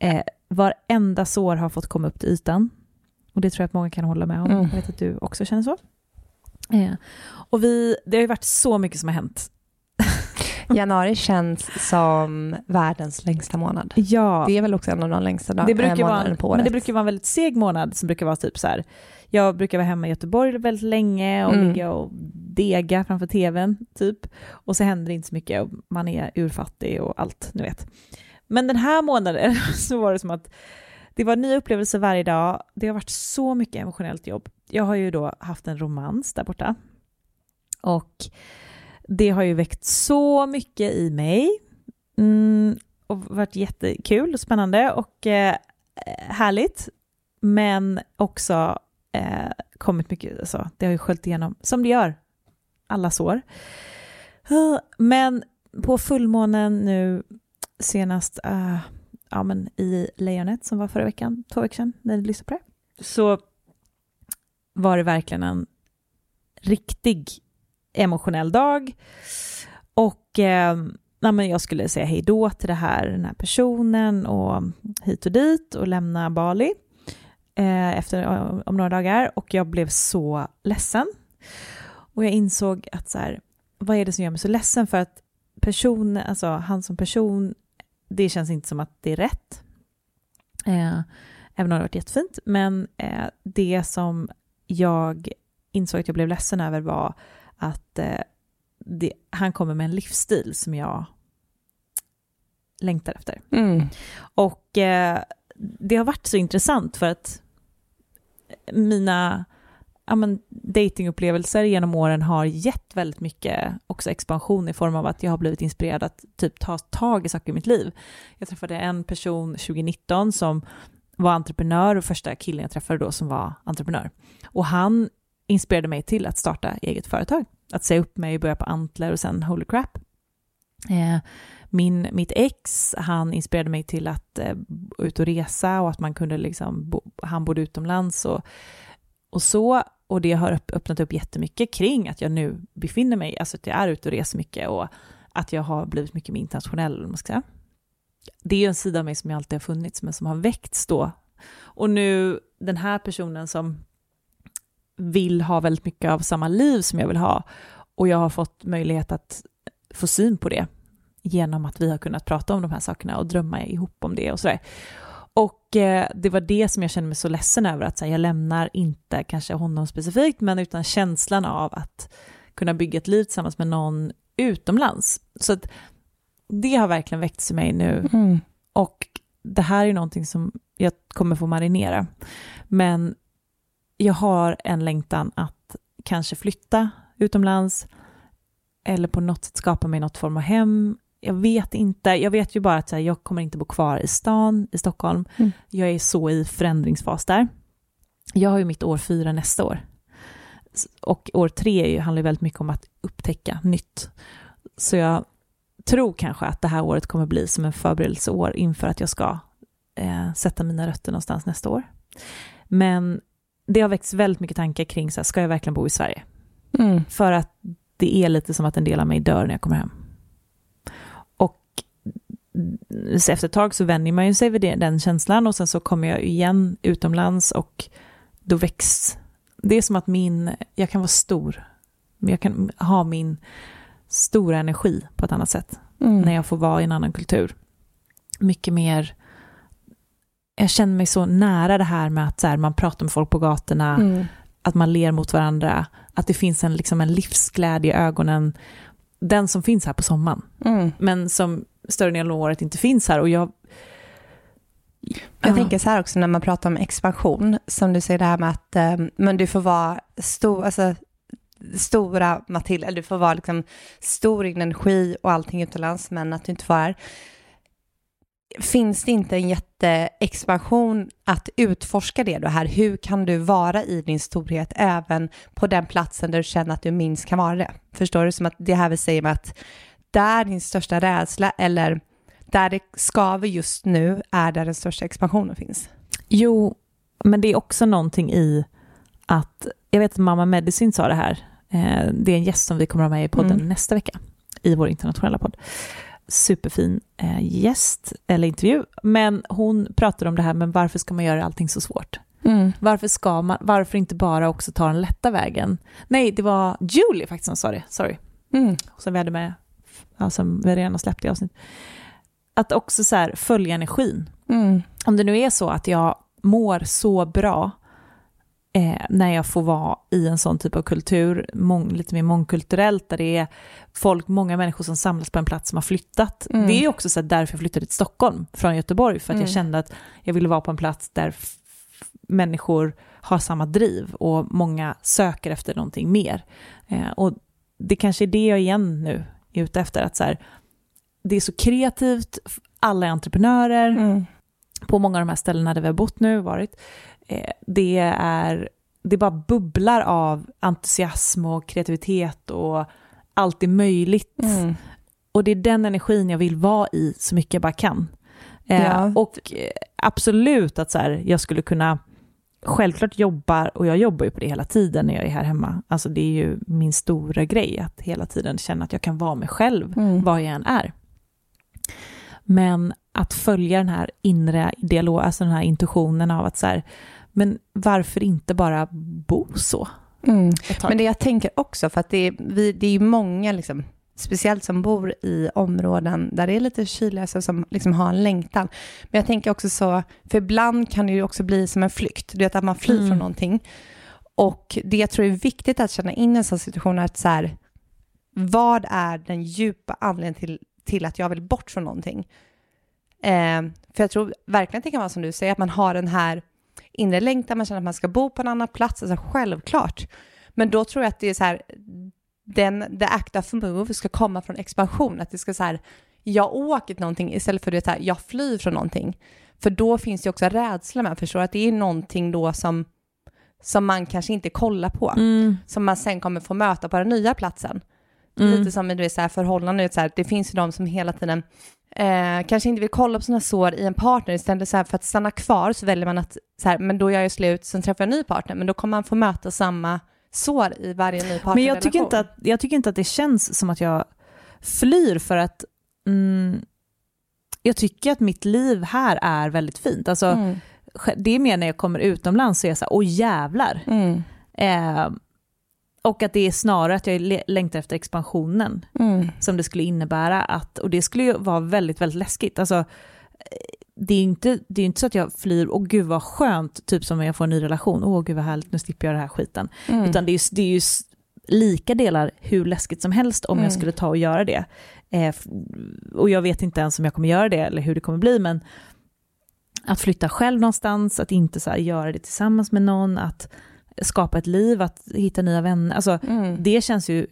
eh, varenda sår har fått komma upp till ytan. Och det tror jag att många kan hålla med om. Mm. Jag vet att du också känner så. Eh, och vi, det har ju varit så mycket som har hänt. Januari känns som världens längsta månad. Ja, Det är väl också en av de längsta dag- det brukar vara, månaderna på året. men det brukar vara en väldigt seg månad som brukar vara typ så här. Jag brukar vara hemma i Göteborg väldigt länge och Mm. ligga och dega framför tvn typ. Och så händer det inte så mycket och man är urfattig och allt, ni vet. Men den här månaden så var det som att det var nya upplevelser varje dag. Det har varit så mycket emotionellt jobb. Jag har ju då haft en romans där borta. Och det har ju väckt så mycket i mig. Mm, och varit jättekul och spännande och eh, härligt. Men också eh, kommit mycket, alltså, det har ju sköljt igenom, som det gör, alla sår. Eh, men på fullmånen nu senast, eh, ja men i Lejonet som var förra veckan, två veckor sedan, när du lyssnade på det, så var det verkligen en riktig emotionell dag. Och eh, nej, men jag skulle säga hej då till det här, den här personen och hit och dit och lämna Bali eh, efter, om några dagar och jag blev så ledsen. Och jag insåg att så här, vad är det som gör mig så ledsen? För att person, alltså han som person, det känns inte som att det är rätt. Eh, även om det har varit jättefint. Men eh, det som jag insåg att jag blev ledsen över var att eh, det, han kommer med en livsstil som jag längtar efter. Mm. Och eh, det har varit så intressant för att mina ja, men, datingupplevelser genom åren har gett väldigt mycket också expansion i form av att jag har blivit inspirerad att typ ta tag i saker i mitt liv. Jag träffade en person 2019 som var entreprenör och första killen jag träffade då som var entreprenör. Och han inspirerade mig till att starta eget företag. Att säga upp mig, börja på Antler och sen Holy Crap. Eh, min, mitt ex, han inspirerade mig till att eh, ut och resa och att man kunde liksom, bo, han bodde utomlands och, och så. Och det har öppnat upp jättemycket kring att jag nu befinner mig, alltså att jag är ute och reser mycket och att jag har blivit mycket mer internationell, man ska säga. Det är ju en sida av mig som jag alltid har funnits, men som har väckts då. Och nu, den här personen som vill ha väldigt mycket av samma liv som jag vill ha, och jag har fått möjlighet att få syn på det genom att vi har kunnat prata om de här sakerna och drömma ihop om det och sådär. Och eh, det var det som jag kände mig så ledsen över, att här, jag lämnar inte kanske honom specifikt, men utan känslan av att kunna bygga ett liv tillsammans med någon utomlands. Så att det har verkligen väckts i mig nu. Mm. Och det här är någonting som jag kommer få marinera. Men jag har en längtan att kanske flytta utomlands eller på något sätt skapa mig något form av hem. Jag vet inte. Jag vet ju bara att här, jag kommer inte bo kvar i stan, i Stockholm. Mm. Jag är så i förändringsfas där. Jag har ju mitt år fyra nästa år. Och år tre handlar ju väldigt mycket om att upptäcka nytt. Så jag tror kanske att det här året kommer bli som en förberedelseår inför att jag ska eh, sätta mina rötter någonstans nästa år. Men det har väckts väldigt mycket tankar kring, så här, ska jag verkligen bo i Sverige? Mm. För att det är lite som att en del av mig dör när jag kommer hem. Efter ett tag så vänjer man ju sig vid den känslan och sen så kommer jag igen utomlands och då väcks, det är som att min, jag kan vara stor, men jag kan ha min stora energi på ett annat sätt Mm. när jag får vara i en annan kultur. Mycket mer jag känner mig så nära det här med att så här, man pratar med folk på gatorna, Mm. att man ler mot varandra, att det finns en, liksom en livsglädje i ögonen. Den som finns här på sommaren, Mm. men som större delen av året inte finns här. Och jag, Jag Ja. tänker så här också när man pratar om expansion, som du säger det här med att eh, men du får vara stor, alltså, stora Matilda, eller du får vara liksom stor i energi och allting utomlands, men att du inte får här. Finns det inte en jätteexpansion att utforska det då här? Hur kan du vara i din storhet även på den platsen där du känner att du minst kan vara det? Förstår du? Som att det här vi säger med att där din största rädsla eller där det skaver just nu är där den största expansionen finns. Jo, men det är också någonting i att, jag vet att Mamma Medicine sa det här, eh, det är en gäst som vi kommer att ha med i podden Mm. nästa vecka, i vår internationella podd. Superfin eh, gäst, eller intervju, men hon pratade om det här, men varför ska man göra allting så svårt? Varför ska man, varför inte bara också ta den lätta vägen? Nej, det var Julie faktiskt som sa det, sorry. Mm. Som vi hade med, alltså vi hade redan släppt i avsnitt. Att också så här, följa energin Mm. om det nu är så att jag mår så bra eh, när jag får vara i en sån typ av kultur, mång, lite mer mångkulturellt, där det är folk, många människor som samlas på en plats som har flyttat. Mm. Det är också så här därför jag flyttade till Stockholm från Göteborg, för att Mm. jag kände att jag ville vara på en plats där människor har samma driv och många söker efter någonting mer. Eh, och det kanske är det jag igen nu är ute efter, att så här, det är så kreativt, alla är entreprenörer, Mm. på många av de här ställena där vi har bott nu, varit, eh, det är, det bara bubblar av entusiasm och kreativitet och allt är möjligt. Mm. Och det är den energin jag vill vara i så mycket jag bara kan. Eh, Ja. Och eh, absolut att så här, jag skulle kunna självklart jobba, och jag jobbar ju på det hela tiden när jag är här hemma. Alltså det är ju min stora grej, att hela tiden känna att jag kan vara mig själv, Mm. vad jag än är. Men att följa den här inre dialog, alltså den här intuitionen av att så här, men varför inte bara bo så Mm. Men det jag tänker också, för att det är, vi, det är ju många, liksom, speciellt som bor i områden där det är lite kyligare, så som liksom har en längtan. Men jag tänker också så, för ibland kan det ju också bli som en flykt, du vet att man flyr Mm. från någonting. Och det jag tror är viktigt att känna in i en sån situation är att så här, vad är den djupa anledningen till, till att jag vill bort från någonting? Eh, för jag tror verkligen att det kan vara som du säger, att man har den här inre längtan, man känner att man ska bo på en annan plats, alltså självklart. Men då tror jag att det är så här, den, the act of move ska komma från expansion, att det ska så här, jag åker till någonting istället för det så här, jag flyr från någonting. För då finns det också rädsla med, förstår att det är någonting då som, som man kanske inte kollar på, Mm, som man sen kommer få möta på den nya platsen. mm, Lite som i så här så här, det finns ju de som hela tiden eh, kanske inte vill kolla på sina sår i en partner, istället så här, för att stanna kvar så väljer man att, så här, men då gör jag slut, sen träffar jag en ny partner, men då kommer man få möta samma sår i varje ny partnerrelation. Men jag tycker, inte att, jag tycker inte att det känns som att jag flyr för att mm, jag tycker att mitt liv här är väldigt fint. Alltså, Mm. Det är mer när jag kommer utomlands så är jag så här, åh jävlar. Mm. Eh, och att det är snarare att jag längtar efter expansionen Mm. som det skulle innebära att, och det skulle ju vara väldigt, väldigt läskigt. Alltså, det är inte, det är inte så att jag flyr, åh gud vad skönt, typ som när jag får en ny relation, åh gud vad härligt, nu slipper jag den här skiten. Mm. Utan det är ju, det är ju lika delar hur läskigt som helst om Mm. jag skulle ta och göra det. Eh, och jag vet inte ens om jag kommer göra det eller hur det kommer bli, men att flytta själv någonstans, att inte så göra det tillsammans med någon, att skapa ett liv, att hitta nya vänner, alltså Mm. det känns ju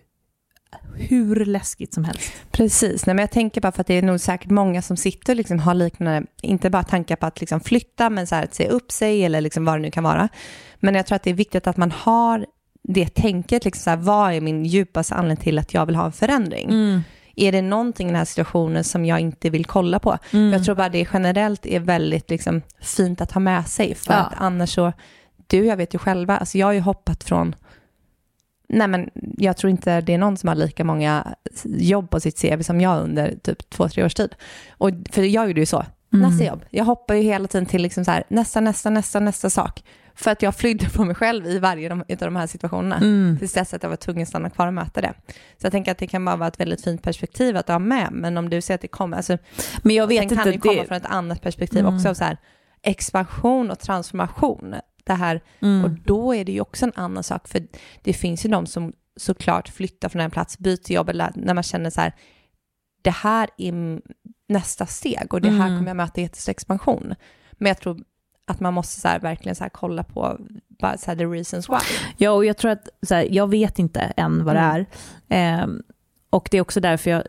hur läskigt som helst. Precis, Nej, men jag tänker bara för att det är nog säkert många som sitter och liksom har liknande, inte bara tankar på att liksom flytta, men så här, att se upp sig eller liksom vad det nu kan vara. Men jag tror att det är viktigt att man har det tänket, liksom så här, vad är min djupaste anledning till att jag vill ha en förändring? Mm. Är det någonting i den här situationen som jag inte vill kolla på? Mm. Jag tror bara det generellt är väldigt liksom, fint att ha med sig, för Ja. att annars så, du jag vet ju själva, alltså jag har ju hoppat från Nej men jag tror inte det är någon som har lika många jobb på sitt CV som jag under typ två, tre års tid. Och, för jag gjorde ju så, Mm. nästa jobb. Jag hoppar ju hela tiden till liksom så här, nästa, nästa, nästa, nästa sak. För att jag flydde på mig själv i varje av de här situationerna. Mm. Tills dess att jag var tvungen att stanna kvar och möta det. Så jag tänker att det kan bara vara ett väldigt fint perspektiv att ha med. Men om du ser att det kommer, alltså, Men jag vet sen kan inte, det ju komma från ett annat perspektiv Mm. också. av Så här, expansion och transformation. Det här, Mm. och då är det ju också en annan sak, för det finns ju de som såklart flyttar från en plats, byter jobb, eller när man känner så här, det här är nästa steg och det här Mm. kommer jag möta jättestor expansion. Men jag tror att man måste så här, verkligen så här, kolla på bara, så här, the reasons why. Ja, och jag tror att, så här, jag vet inte än vad det Mm. är. Ehm, och det är också därför jag,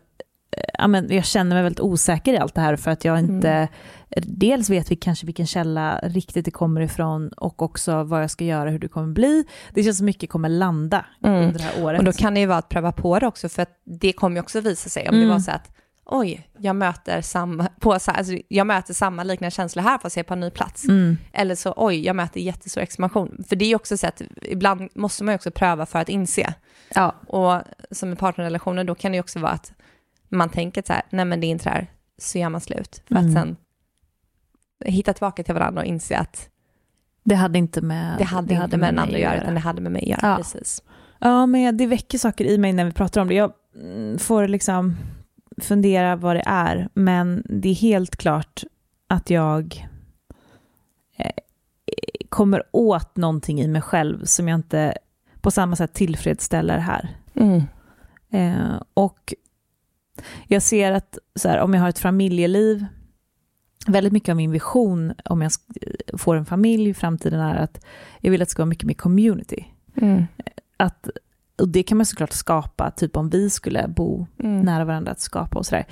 eh, jag känner mig väldigt osäker i allt det här, för att jag inte, Mm. Dels vet vi kanske vilken källa riktigt det kommer ifrån, och också vad jag ska göra, hur det kommer bli. Det känns som mycket kommer landa Mm. under det här året. Och då kan det ju vara att pröva på det också, för att det kommer ju också visa sig om det Mm. var så att oj, jag möter samma, på, alltså, jag möter samma liknande känslor här fast jag är på en ny plats. Mm. Eller så, oj, jag möter jättestor expansion. För det är ju också så att ibland måste man ju också pröva för att inse. Ja. Och som i partnerrelationer, då kan det ju också vara att man tänker så här, nej men det är inte det här, så gör man slut. För Mm. att sen hitta tillbaka till varandra och inse att Det hade inte med det hade inte med den mig andra att göra, utan det hade med mig att göra. Ja. Precis. Ja, men det väcker saker i mig när vi pratar om det. Jag mm, får liksom fundera vad det är, men det är helt klart att jag eh, kommer åt någonting i mig själv som jag inte på samma sätt tillfredsställer här. Mm. Eh, och jag ser att så här, om jag har ett familjeliv, väldigt mycket av min vision om jag får en familj i framtiden är att jag vill att det ska vara mycket mer community Mm. att, och det kan man såklart skapa, typ om vi skulle bo Mm. nära varandra, att skapa och sådär.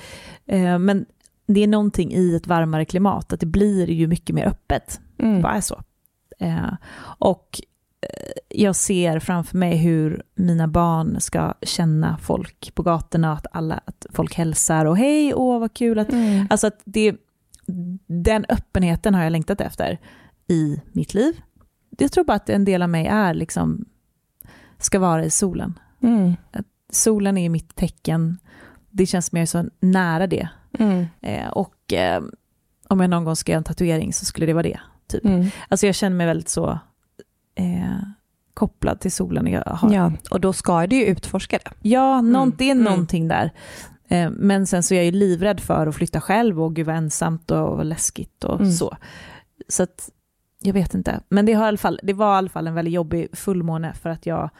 Eh, men det är någonting i ett varmare klimat, att det blir ju mycket mer öppet. Det Mm. bara är så. Eh, och eh, jag ser framför mig hur mina barn ska känna folk på gatorna, att, alla, att folk hälsar och hej, åh vad kul att... Mm. Alltså att det, den öppenheten har jag längtat efter i mitt liv. Jag tror bara att en del av mig är liksom, ska vara i solen. Mm. Solen är mitt tecken. Det känns är så nära det. Mm. Eh, och eh, om jag någon gång ska göra en tatuering så skulle det vara det. Typ. Mm. Alltså jag känner mig väldigt så eh, kopplad till solen. Jag har, Ja, och då ska du ju utforska det. Ja, någon, Mm. det är Mm. någonting där. Eh, men sen så är jag ju livrädd för att flytta själv och gud vad ensamt och läskigt och Mm. så. Så att, jag vet inte. Men det, har i alla fall, det var i alla fall en väldigt jobbig fullmåne för att jag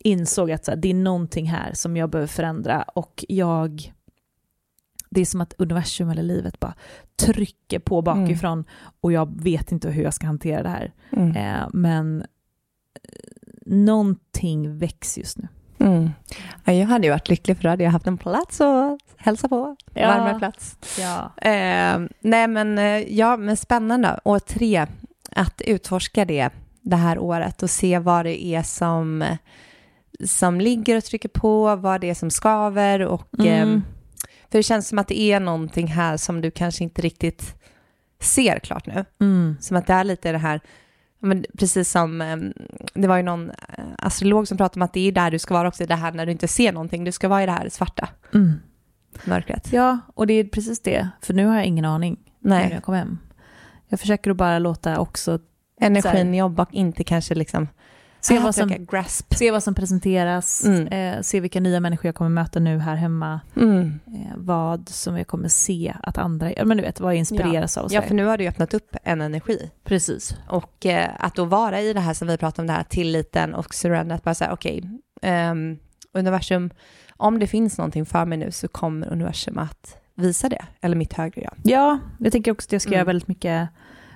insåg att så här, det är någonting här som jag behöver förändra och jag det är som att universum eller livet bara trycker på bakifrån och jag vet inte hur jag ska hantera det här. Mm. Eh, men eh, någonting väcks just nu. Mm. Ja, jag hade ju varit lycklig för då hade jag haft en plats att hälsa på. Ja. Varmare plats. Ja. Eh, nej men, eh, ja men spännande. Och tre, att utforska det det här året och se vad det är som, som ligger och trycker på, vad det är som skaver och Mm. eh, för det känns som att det är någonting här som du kanske inte riktigt ser klart nu. Mm. Som att det är lite det här, men precis som, eh, det var ju någon eh, astrolog som pratade om att det är där du ska vara också, det här när du inte ser någonting, du ska vara i det här svarta Mm. mörkret. Ja, och det är precis det. För nu har jag ingen aning när Nej, jag kom hem. Jag försöker att bara låta också energin jobba och inte kanske liksom se, ah, vad, som, grasp. se vad som presenteras, Mm. eh, se vilka nya människor jag kommer möta nu här hemma, Mm. eh, vad som jag kommer se att andra, ja men du vet, vad jag inspireras av. och Ja, för nu har du öppnat upp en energi. Precis. Och eh, att då vara i det här som vi pratar om, det här tilliten och surrender, att bara säga okej, ehm, universum, om det finns någonting för mig nu så kommer universum att visa det, eller mitt högre jag. Ja, jag tänker också att jag ska Mm. göra väldigt mycket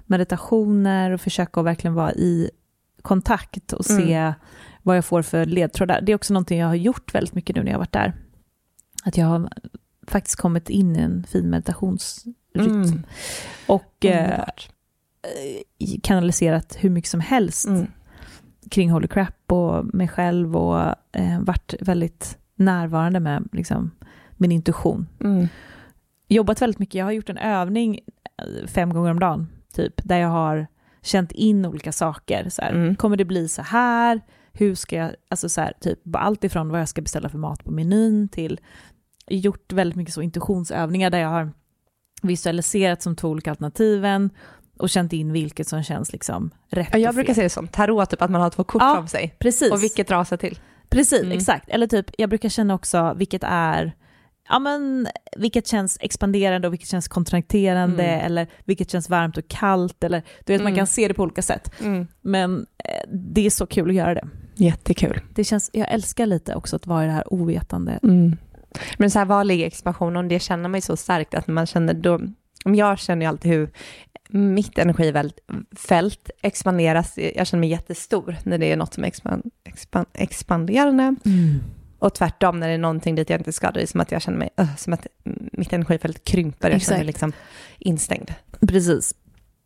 meditationer och försöka att verkligen vara i kontakt och se Mm. vad jag får för ledtrådar. Det är också någonting jag har gjort väldigt mycket nu när jag har varit där. Att jag har faktiskt kommit in i en fin meditationsrytm. Mm. Och eh, Underbart. kanaliserat hur mycket som helst Mm. kring Holy Crap och mig själv och eh, varit väldigt närvarande med liksom, min intuition. Mm. Jobbat väldigt mycket, jag har gjort en övning eh, fem gånger om dagen, typ, där jag har känt in olika saker. Så här, Mm. Kommer det bli så här? Hur ska jag, alltså så här, typ, allt ifrån vad jag ska beställa för mat på menyn till gjort väldigt mycket så intuitionsövningar där jag har visualiserat som två olika alternativen och känt in vilket som känns liksom rätt Ja, jag brukar säga det som tarot, typ att man har två kort Ja, framför sig. Precis. Och vilket rasar till. Precis, Mm. exakt. Eller typ, jag brukar känna också vilket är ja men vilket känns expanderande och vilket känns kontrakterande Mm. eller vilket känns varmt och kallt eller du vet man Mm. kan se det på olika sätt. Mm. Men eh, det är så kul att göra det. Jättekul. det känns, jag älskar lite också att vara i det här ovetande. Mm. Men så här, var ligger expansionen? Det känner man ju så starkt att man känner då, om jag känner ju alltid hur mitt energifält expanderas. Jag känner mig jättestor när det är något som är expan, expan, expanderande. Och tvärtom när det är någonting dit jag inte ska. Det är som att jag känner mig, uh, som att mitt energifält krymper. Jag känner mig Exakt. liksom instängd. Precis.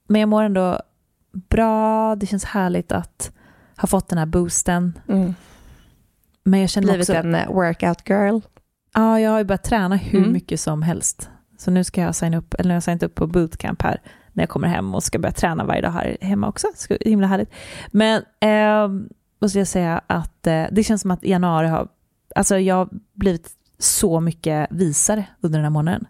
Men jag mår ändå bra, det känns härligt att ha fått den här boosten. Men jag känner Blivit också... en eh, workout girl. Ja, jag har ju börjat träna hur Mm. mycket som helst. Så nu ska jag signa upp, eller nu har jag signat upp på bootcamp här när jag kommer hem och ska börja träna varje dag här hemma också. Så himla härligt. Men eh, måste jag säga att eh, det känns som att januari har, alltså jag har blivit så mycket visare under den här månaden.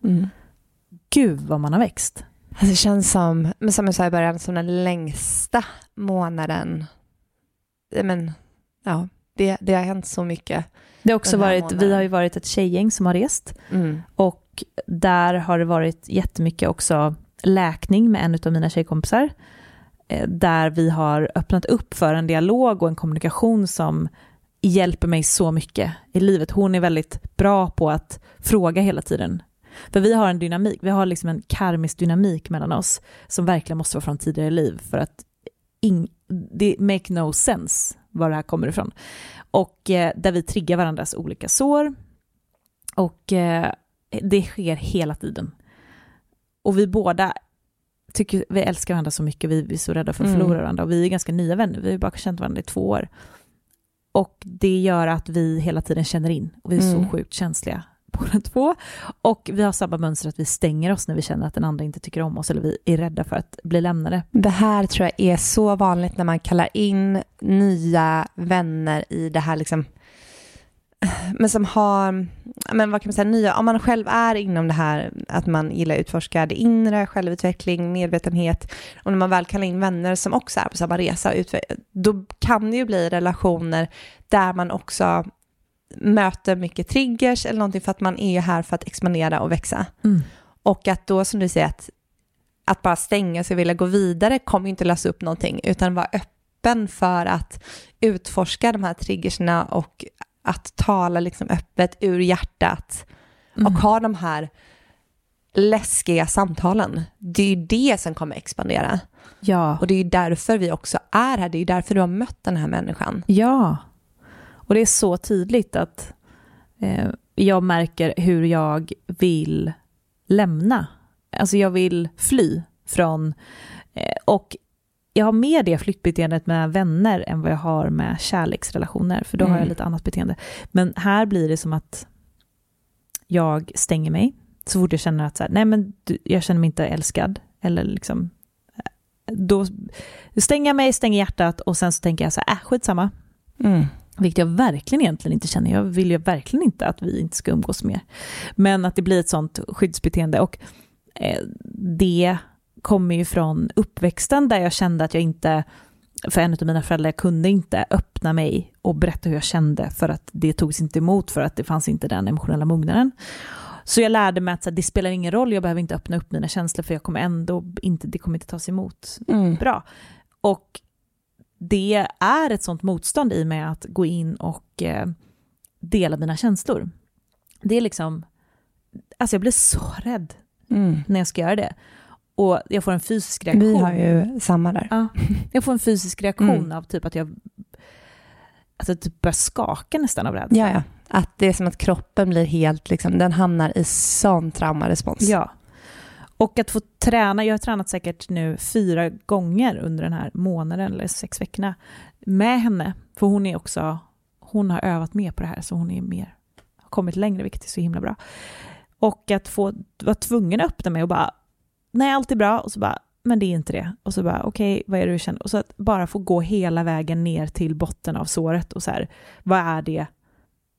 Gud vad man har växt. Alltså det känns som, men som jag sa i början, som den längsta månaden. Men ja, det, det har hänt så mycket. Det har också varit, månaden. vi har ju varit ett tjejgäng som har rest och där har det varit jättemycket också läkning med en av mina tjejkompisar. eh, Där vi har öppnat upp för en dialog och en kommunikation som hjälper mig så mycket i livet. Hon är väldigt bra på att fråga hela tiden. För vi har en dynamik, vi har liksom en karmisk dynamik mellan oss som verkligen måste vara från tidigare liv för att ing, det make no sense var det här kommer ifrån. Och eh, där vi triggar varandras olika sår. Och eh, det sker hela tiden. Och vi båda tycker, vi älskar varandra så mycket, vi, vi är så rädda för att Mm. förlora varandra. Och vi är ganska nya vänner, vi har bara känt varandra i två år. Och det gör att vi hela tiden känner in, och vi är Mm. så sjukt känsliga båda två. Och vi har samma mönster att vi stänger oss när vi känner att den andra inte tycker om oss, eller vi är rädda för att bli lämnade. Det här tror jag är så vanligt när man kallar in nya vänner i det här liksom men som har, men vad kan man säga, nya, om man själv är inom det här att man gillar att utforska det inre, självutveckling, medvetenhet och när man väl kallar in vänner som också är på samma resa, då kan det ju bli relationer där man också möter mycket triggers eller någonting för att man är här för att expandera och växa. Och att då som du säger att, att bara stänga sig och vilja gå vidare kommer ju inte lösa upp någonting utan vara öppen för att utforska de här triggerserna och att tala liksom öppet ur hjärtat och ha de här läskiga samtalen. Det är ju det som kommer expandera. Ja. Och det är ju därför vi också är här. Det är ju därför du har mött den här människan. Ja, och det är så tydligt att eh, jag märker hur jag vill lämna. Alltså jag vill fly från, eh, och jag har mer det flyktbeteendet med vänner än vad jag har med kärleksrelationer, för då har jag Mm. lite annat beteende. Men här blir det som att jag stänger mig så fort jag känner att så här, nej men du, jag känner mig inte älskad, eller liksom, eh, då stänger jag mig, stänger hjärtat och sen så tänker jag så här, äh, skitsamma, vilket jag verkligen egentligen inte känner. Jag vill ju verkligen inte att vi inte ska umgås mer. Men att det blir ett sånt skyddsbeteende. Och eh, det kommer ju från uppväxten där jag kände att jag inte, för en av mina föräldrar, kunde inte öppna mig och berätta hur jag kände för att det togs inte emot för att det fanns inte den emotionella mognaden. Så jag lärde mig att så här, det spelar ingen roll, jag behöver inte öppna upp mina känslor för jag kommer ändå inte, det kommer inte tas emot bra. Och det är ett sånt motstånd i mig att gå in och eh, dela mina känslor. Det är liksom, alltså jag blir så rädd när jag ska göra det. Och jag får en fysisk reaktion. Vi har ju samma där. Ja, jag får en fysisk reaktion Mm. av typ att jag jag typ börjar skaka nästan av rädsla. Ja, ja. Att det är som att kroppen blir helt, liksom, den hamnar i sån traumarespons. Ja. Och att få träna, jag har tränat säkert nu fyra gånger under den här månaden eller sex veckorna med henne. För hon är också, hon har övat mer på det här så hon är mer, har kommit längre vilket är så himla bra. Och att få vara tvungen att öppna mig och bara, nej allt är bra och så bara, men det är inte det. Och så bara, okej, vad är det du känner? Och så att bara få gå hela vägen ner till botten av såret och så här, vad är det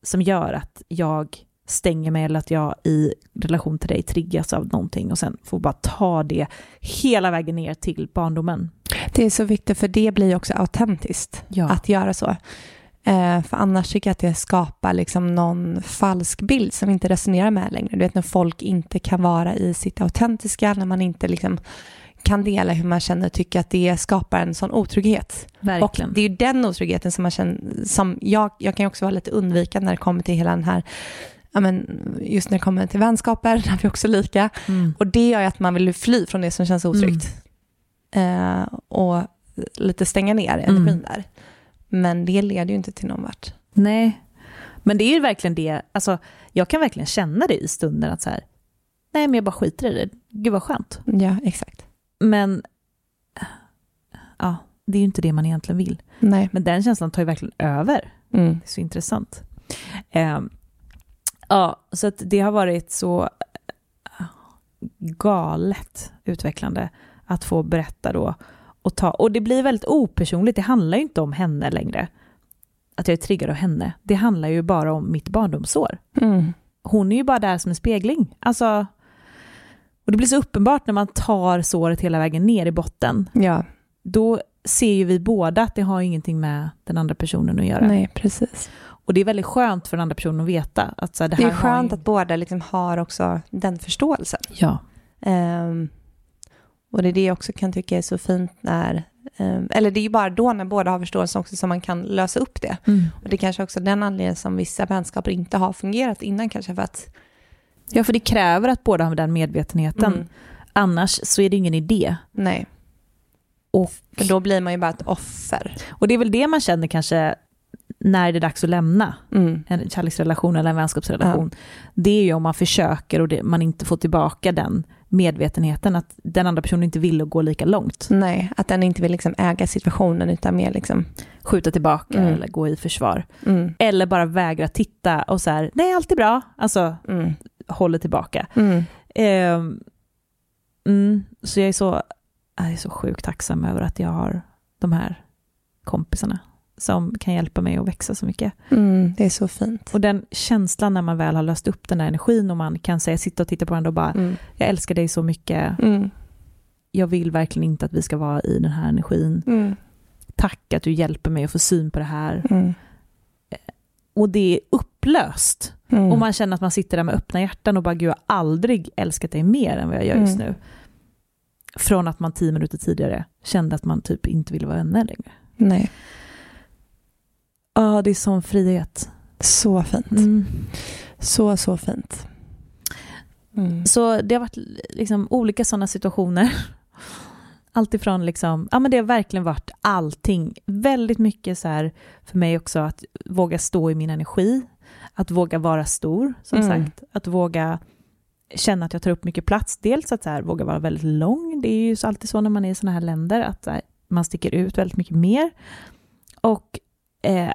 som gör att jag stänger mig eller att jag i relation till dig triggas av någonting och sen får bara ta det hela vägen ner till barndomen. Det är så viktigt för det blir också autentiskt Ja. att göra så. Eh, för annars tycker jag att det skapar liksom någon falsk bild som vi inte resonerar med längre. Du vet när folk inte kan vara i sitt autentiska, när man inte liksom kan dela hur man känner och tycker att det skapar en sån otrygghet. Verkligen. Och det är ju den otryggheten som man känner, som jag, jag kan ju också vara lite undvikande när det kommer till hela den här, ja men just när det kommer till vänskaper, där är vi också lika. Mm. Och det gör ju att man vill fly från det som känns otryggt. Eh, och lite stänga ner energin Mm. där. Men det leder ju inte till någon vart. Nej, men det är ju verkligen det, alltså jag kan verkligen känna det i stunden att så här, nej men jag bara skiter i det, gud vad skönt. Ja, exakt. Men ja, det är ju inte det man egentligen vill. Nej. Men den känslan tar ju verkligen över. Mm. Det är så intressant. Ehm, ja, så att det har varit så eh, galet utvecklande att få berätta då och ta, och det blir väldigt opersonligt, det handlar ju inte om henne längre. Att jag är triggad av henne. Det handlar ju bara om mitt barndomsår. Mm. Hon är ju bara där som en spegling. Alltså, och det blir så uppenbart när man tar såret hela vägen ner i botten. Ja, Då ser ju vi båda att det har ingenting med den andra personen att göra. nej precis. Och det är väldigt skönt för den andra personen att veta att så här, det Det här är skönt har att båda liksom har också den förståelsen. Ja. Ehm, och det är det jag också kan tycka är så fint när, ehm, eller det är ju bara då när båda har förståelse också som man kan lösa upp det. Mm. Och det är kanske också den anledningen som vissa vänskaper inte har fungerat innan kanske för att ja, för det kräver att båda har den medvetenheten. Mm. Annars så är det ingen idé. nej, Och, för då blir man ju bara ett offer. och det är väl det man känner kanske när det är dags att lämna Mm. en kärleksrelation eller en vänskapsrelation. Det är ju om man försöker och det, man inte får tillbaka den medvetenheten att den andra personen inte vill gå lika långt. Nej, att den inte vill liksom äga situationen utan mer liksom, Skjuta tillbaka Mm. eller gå i försvar. mm, Eller bara vägra titta och så här, nej allt är bra. Alltså mm, håller tillbaka. mm, så jag är så, jag är så sjukt tacksam över att jag har de här kompisarna som kan hjälpa mig att växa så mycket. Mm, det är så fint. Och den känslan när man väl har löst upp den där energin och man kan säga, sitta och titta på varandra och bara, Mm. jag älskar dig så mycket, Mm. jag vill verkligen inte att vi ska vara i den här energin. Mm. Tack att du hjälper mig att få syn på det här. Mm. Och det är upplöst. Mm. Och man känner att man sitter där med öppna hjärtan och bara, gud jag har aldrig älskat dig mer än vad jag gör just nu. Från att man tio minuter tidigare kände att man typ inte ville vara vänner längre. Nej, Ja, det är sån frihet. så fint. Mm. Så, så fint. Mm. Så det har varit liksom olika sådana situationer. Alltifrån liksom, ja men det har verkligen varit allting. Väldigt mycket så här för mig också att våga stå i min energi. Att våga vara stor, som Mm. sagt. Att våga känna att jag tar upp mycket plats. Dels att så här, våga vara väldigt lång. Det är ju alltid så när man är i sådana här länder att här, man sticker ut väldigt mycket mer. Och eh,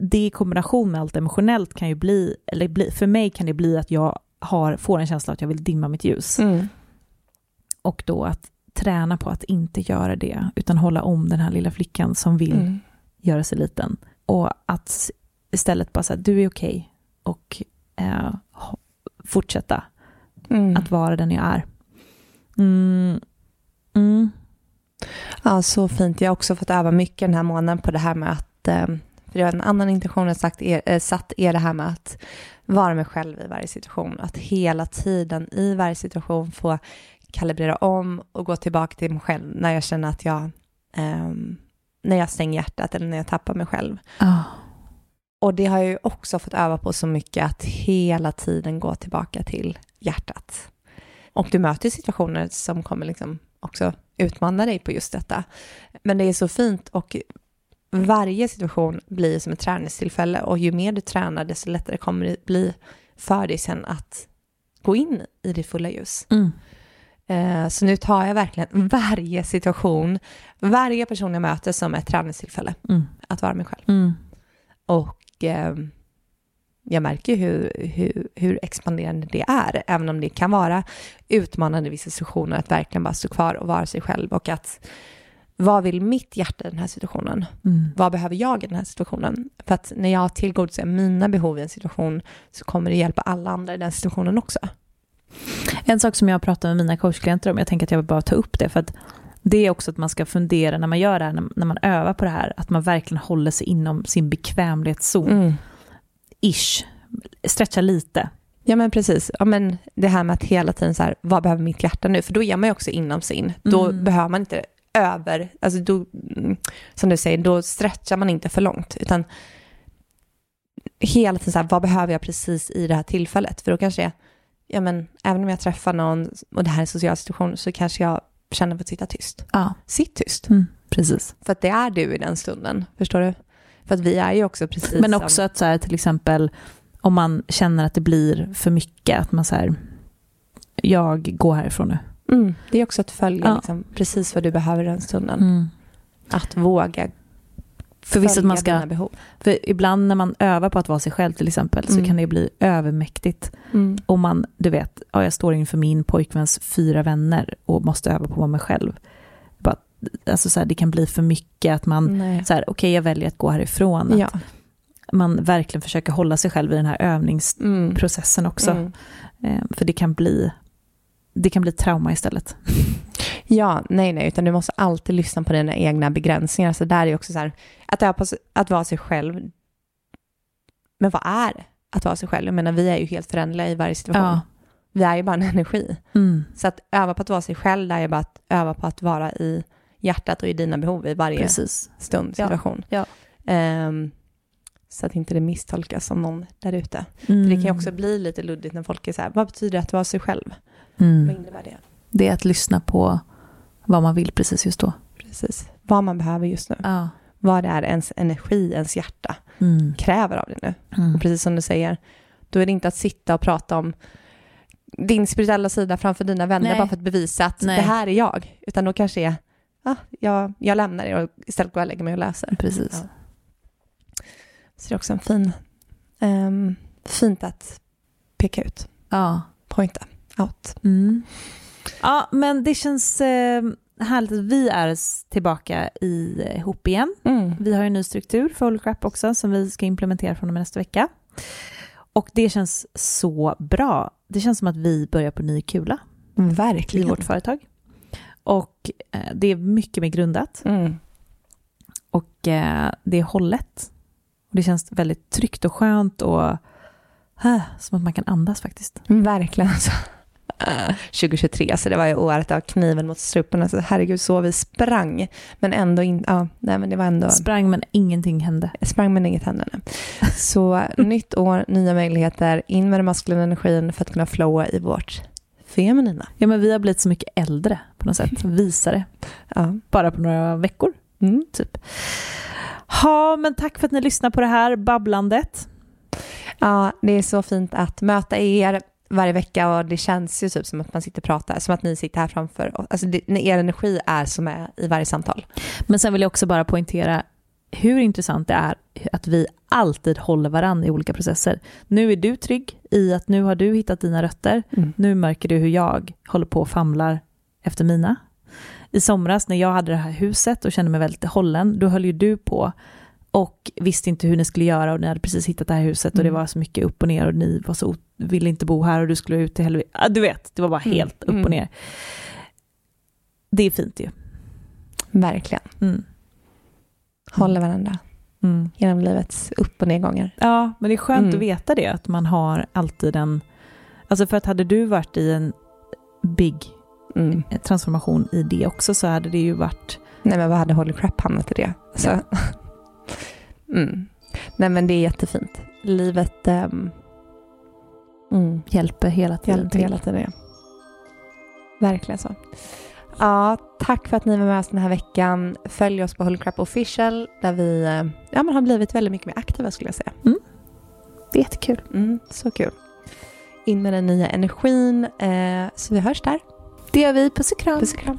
det i kombination med allt emotionellt kan ju bli, eller bli, för mig kan det bli att jag har, får en känsla att jag vill dimma mitt ljus. Mm. Och då att träna på att inte göra det, utan hålla om den här lilla flickan som vill Mm. göra sig liten. Och att istället bara säga, du är okej och eh, fortsätta Mm. att vara den jag är. Mm. Mm. Ja, så fint. Jag har också fått öva mycket den här månaden på det här med att, eh, för det var en annan intention jag sagt är, eh, satt, är det här med att vara mig själv i varje situation. Att hela tiden i varje situation få kalibrera om och gå tillbaka till mig själv när jag känner att jag, ehm, när jag stänger hjärtat eller när jag tappar mig själv. Ah. Och det har jag ju också fått öva på så mycket att hela tiden gå tillbaka till hjärtat. Och du möter situationer som kommer liksom också utmana dig på just detta. Men det är så fint och varje situation blir som ett träningstillfälle och ju mer du tränar desto lättare kommer det bli för dig sen att gå in i ditt fulla ljus. Mm. Eh, Så nu tar jag verkligen varje situation, varje person jag möter som ett träningstillfälle Mm. att vara mig själv. Mm. Och eh, jag märker hur, hur, hur expanderande det är, även om det kan vara utmanande i vissa situationer att verkligen bara stå kvar och vara sig själv och att vad vill mitt hjärta i den här situationen? Mm. Vad behöver jag i den här situationen? För att när jag tillgodoser mina behov i en situation så kommer det hjälpa alla andra i den situationen också. En sak som jag pratar med mina coachklienter om, jag tänker att jag vill bara ta upp det, för att det är också att man ska fundera när man gör det här, när, man övar på det här, att man verkligen håller sig inom sin bekvämlighetszon. Mm. Ish. Stretcha lite. Ja men precis. Ja, men det här med att hela tiden så här, vad behöver mitt hjärta nu? För då är man ju också inom sin. Då Mm. behöver man inte över, alltså då, mm, som du säger, då stretchar man inte för långt. Utan hela tiden så här, vad behöver jag precis i det här tillfället? För då kanske jag, ja men även om jag träffar någon och det här är en social situation så kanske jag känner för att sitta tyst. Ja, Sitt tyst. mm, precis. För att det är du i den stunden, förstår du? För att vi är ju också precis Men som- också att så här, till exempel om man känner att det blir för mycket, att man säger jag går härifrån nu. Mm, det är också att följa Ja. liksom, precis vad du behöver den stunden. Mm. Att våga För visst att man ska, för ibland när man övar på att vara sig själv till exempel så Mm. kan det bli övermäktigt. Mm. Man, du vet, ja, jag står inför min pojkväns fyra vänner och måste öva på att vara mig själv. Bara, alltså så här, det kan bli för mycket att man, Nej. så här, okej jag väljer att gå härifrån. Att Ja. man verkligen försöker hålla sig själv i den här övningsprocessen Mm. också. Mm. Eh, för det kan bli det kan bli trauma istället. Ja, nej, nej, utan du måste alltid lyssna på dina egna begränsningar. Så där är också så här, att, på, att vara sig själv. Men vad är att vara sig själv? Jag menar, vi är ju helt förändliga i varje situation. Ja. Vi är ju bara en energi. Mm. Så att öva på att vara sig själv, det är bara att öva på att vara i hjärtat och i dina behov i varje Precis. stund, Ja, situation. ja. Ehm, så att inte det misstolkas som någon där ute. Mm. Det kan ju också bli lite luddigt när folk är så här, vad betyder det att vara sig själv? Mm. Vad innebär det? Det är att lyssna på vad man vill precis just då. Precis. Vad man behöver just nu. Ja. Vad det är ens energi, ens hjärta Mm. kräver av dig nu. Mm. Och precis som du säger, då är det inte att sitta och prata om din spirituella sida framför dina vänner Nej. bara för att bevisa att Nej. det här är jag. Utan då kanske det är, ah, jag, jag lämnar er och istället går jag och lägger mig och läser. Precis. Ja. Så det är också en fin, ehm, fint att peka ut, Ja. pointa out. Mm. Ja, men det känns eh, härligt att vi är tillbaka i, eh, ihop igen. Mm. Vi har ju en ny struktur för Holy Crap också som vi ska implementera från och med nästa vecka. Och det känns så bra. Det känns som att vi börjar på ny kula i Verkligen. vårt företag. Och eh, det är mycket mer grundat Mm. och eh, det är hållet. Och det känns väldigt tryggt och skönt och eh, som att man kan andas faktiskt. Verkligen alltså. 2023, så det var ju året av kniven mot strupen. Alltså, herregud, så vi sprang. Men ändå inte, ja, nej men det var ändå, Sprang men ingenting hände. sprang men inget hände. nej. Så nytt år, nya möjligheter, in med den maskulina energin för att kunna flowa i vårt feminina. Ja men vi har blivit så mycket äldre på något sätt, visare. Ja. Bara på några veckor. Mm. typ. Ja, men tack för att ni lyssnar på det här babblandet. ja, det är så fint att möta er varje vecka och det känns ju typ som att man sitter och pratar, som att ni sitter här framför. Alltså det, när er energi är som är i varje samtal. Men sen vill jag också bara poängtera hur intressant det är att vi alltid håller varandra i olika processer. Nu är du trygg i att nu har du hittat dina rötter. Mm. Nu märker du hur jag håller på och famlar efter mina. I somras när jag hade det här huset och kände mig väldigt hållen, då höll ju du på och visste inte hur ni skulle göra och ni hade precis hittat det här huset och det Mm. var så mycket upp och ner och ni var så, ville inte bo här och du skulle ut till helvete. Ja, du vet, det var bara Mm. helt upp Mm. och ner. Det är fint ju. Verkligen. Mm. Håller varandra Mm. genom livets upp och nedgångar. Ja, men det är skönt Mm. att veta det, att man har alltid en... Alltså för att hade du varit i en big Mm. transformation i det också så hade det ju varit... Nej men vad hade Holy Crap hamnat i det? Så. mm. Nej men det är jättefint. Livet um, mm, Hjälper hela tiden hjälper hela tiden. Verkligen så. Ja, tack för att ni var med oss den här veckan. Följ oss på Holy Crap Official där vi eh, ja, men har blivit väldigt mycket mer aktiva skulle jag säga. Det är jättekul. Mm, så kul. In med den nya energin. Eh, så vi hörs där. Det gör vi. Puss och kram. Puss och kram.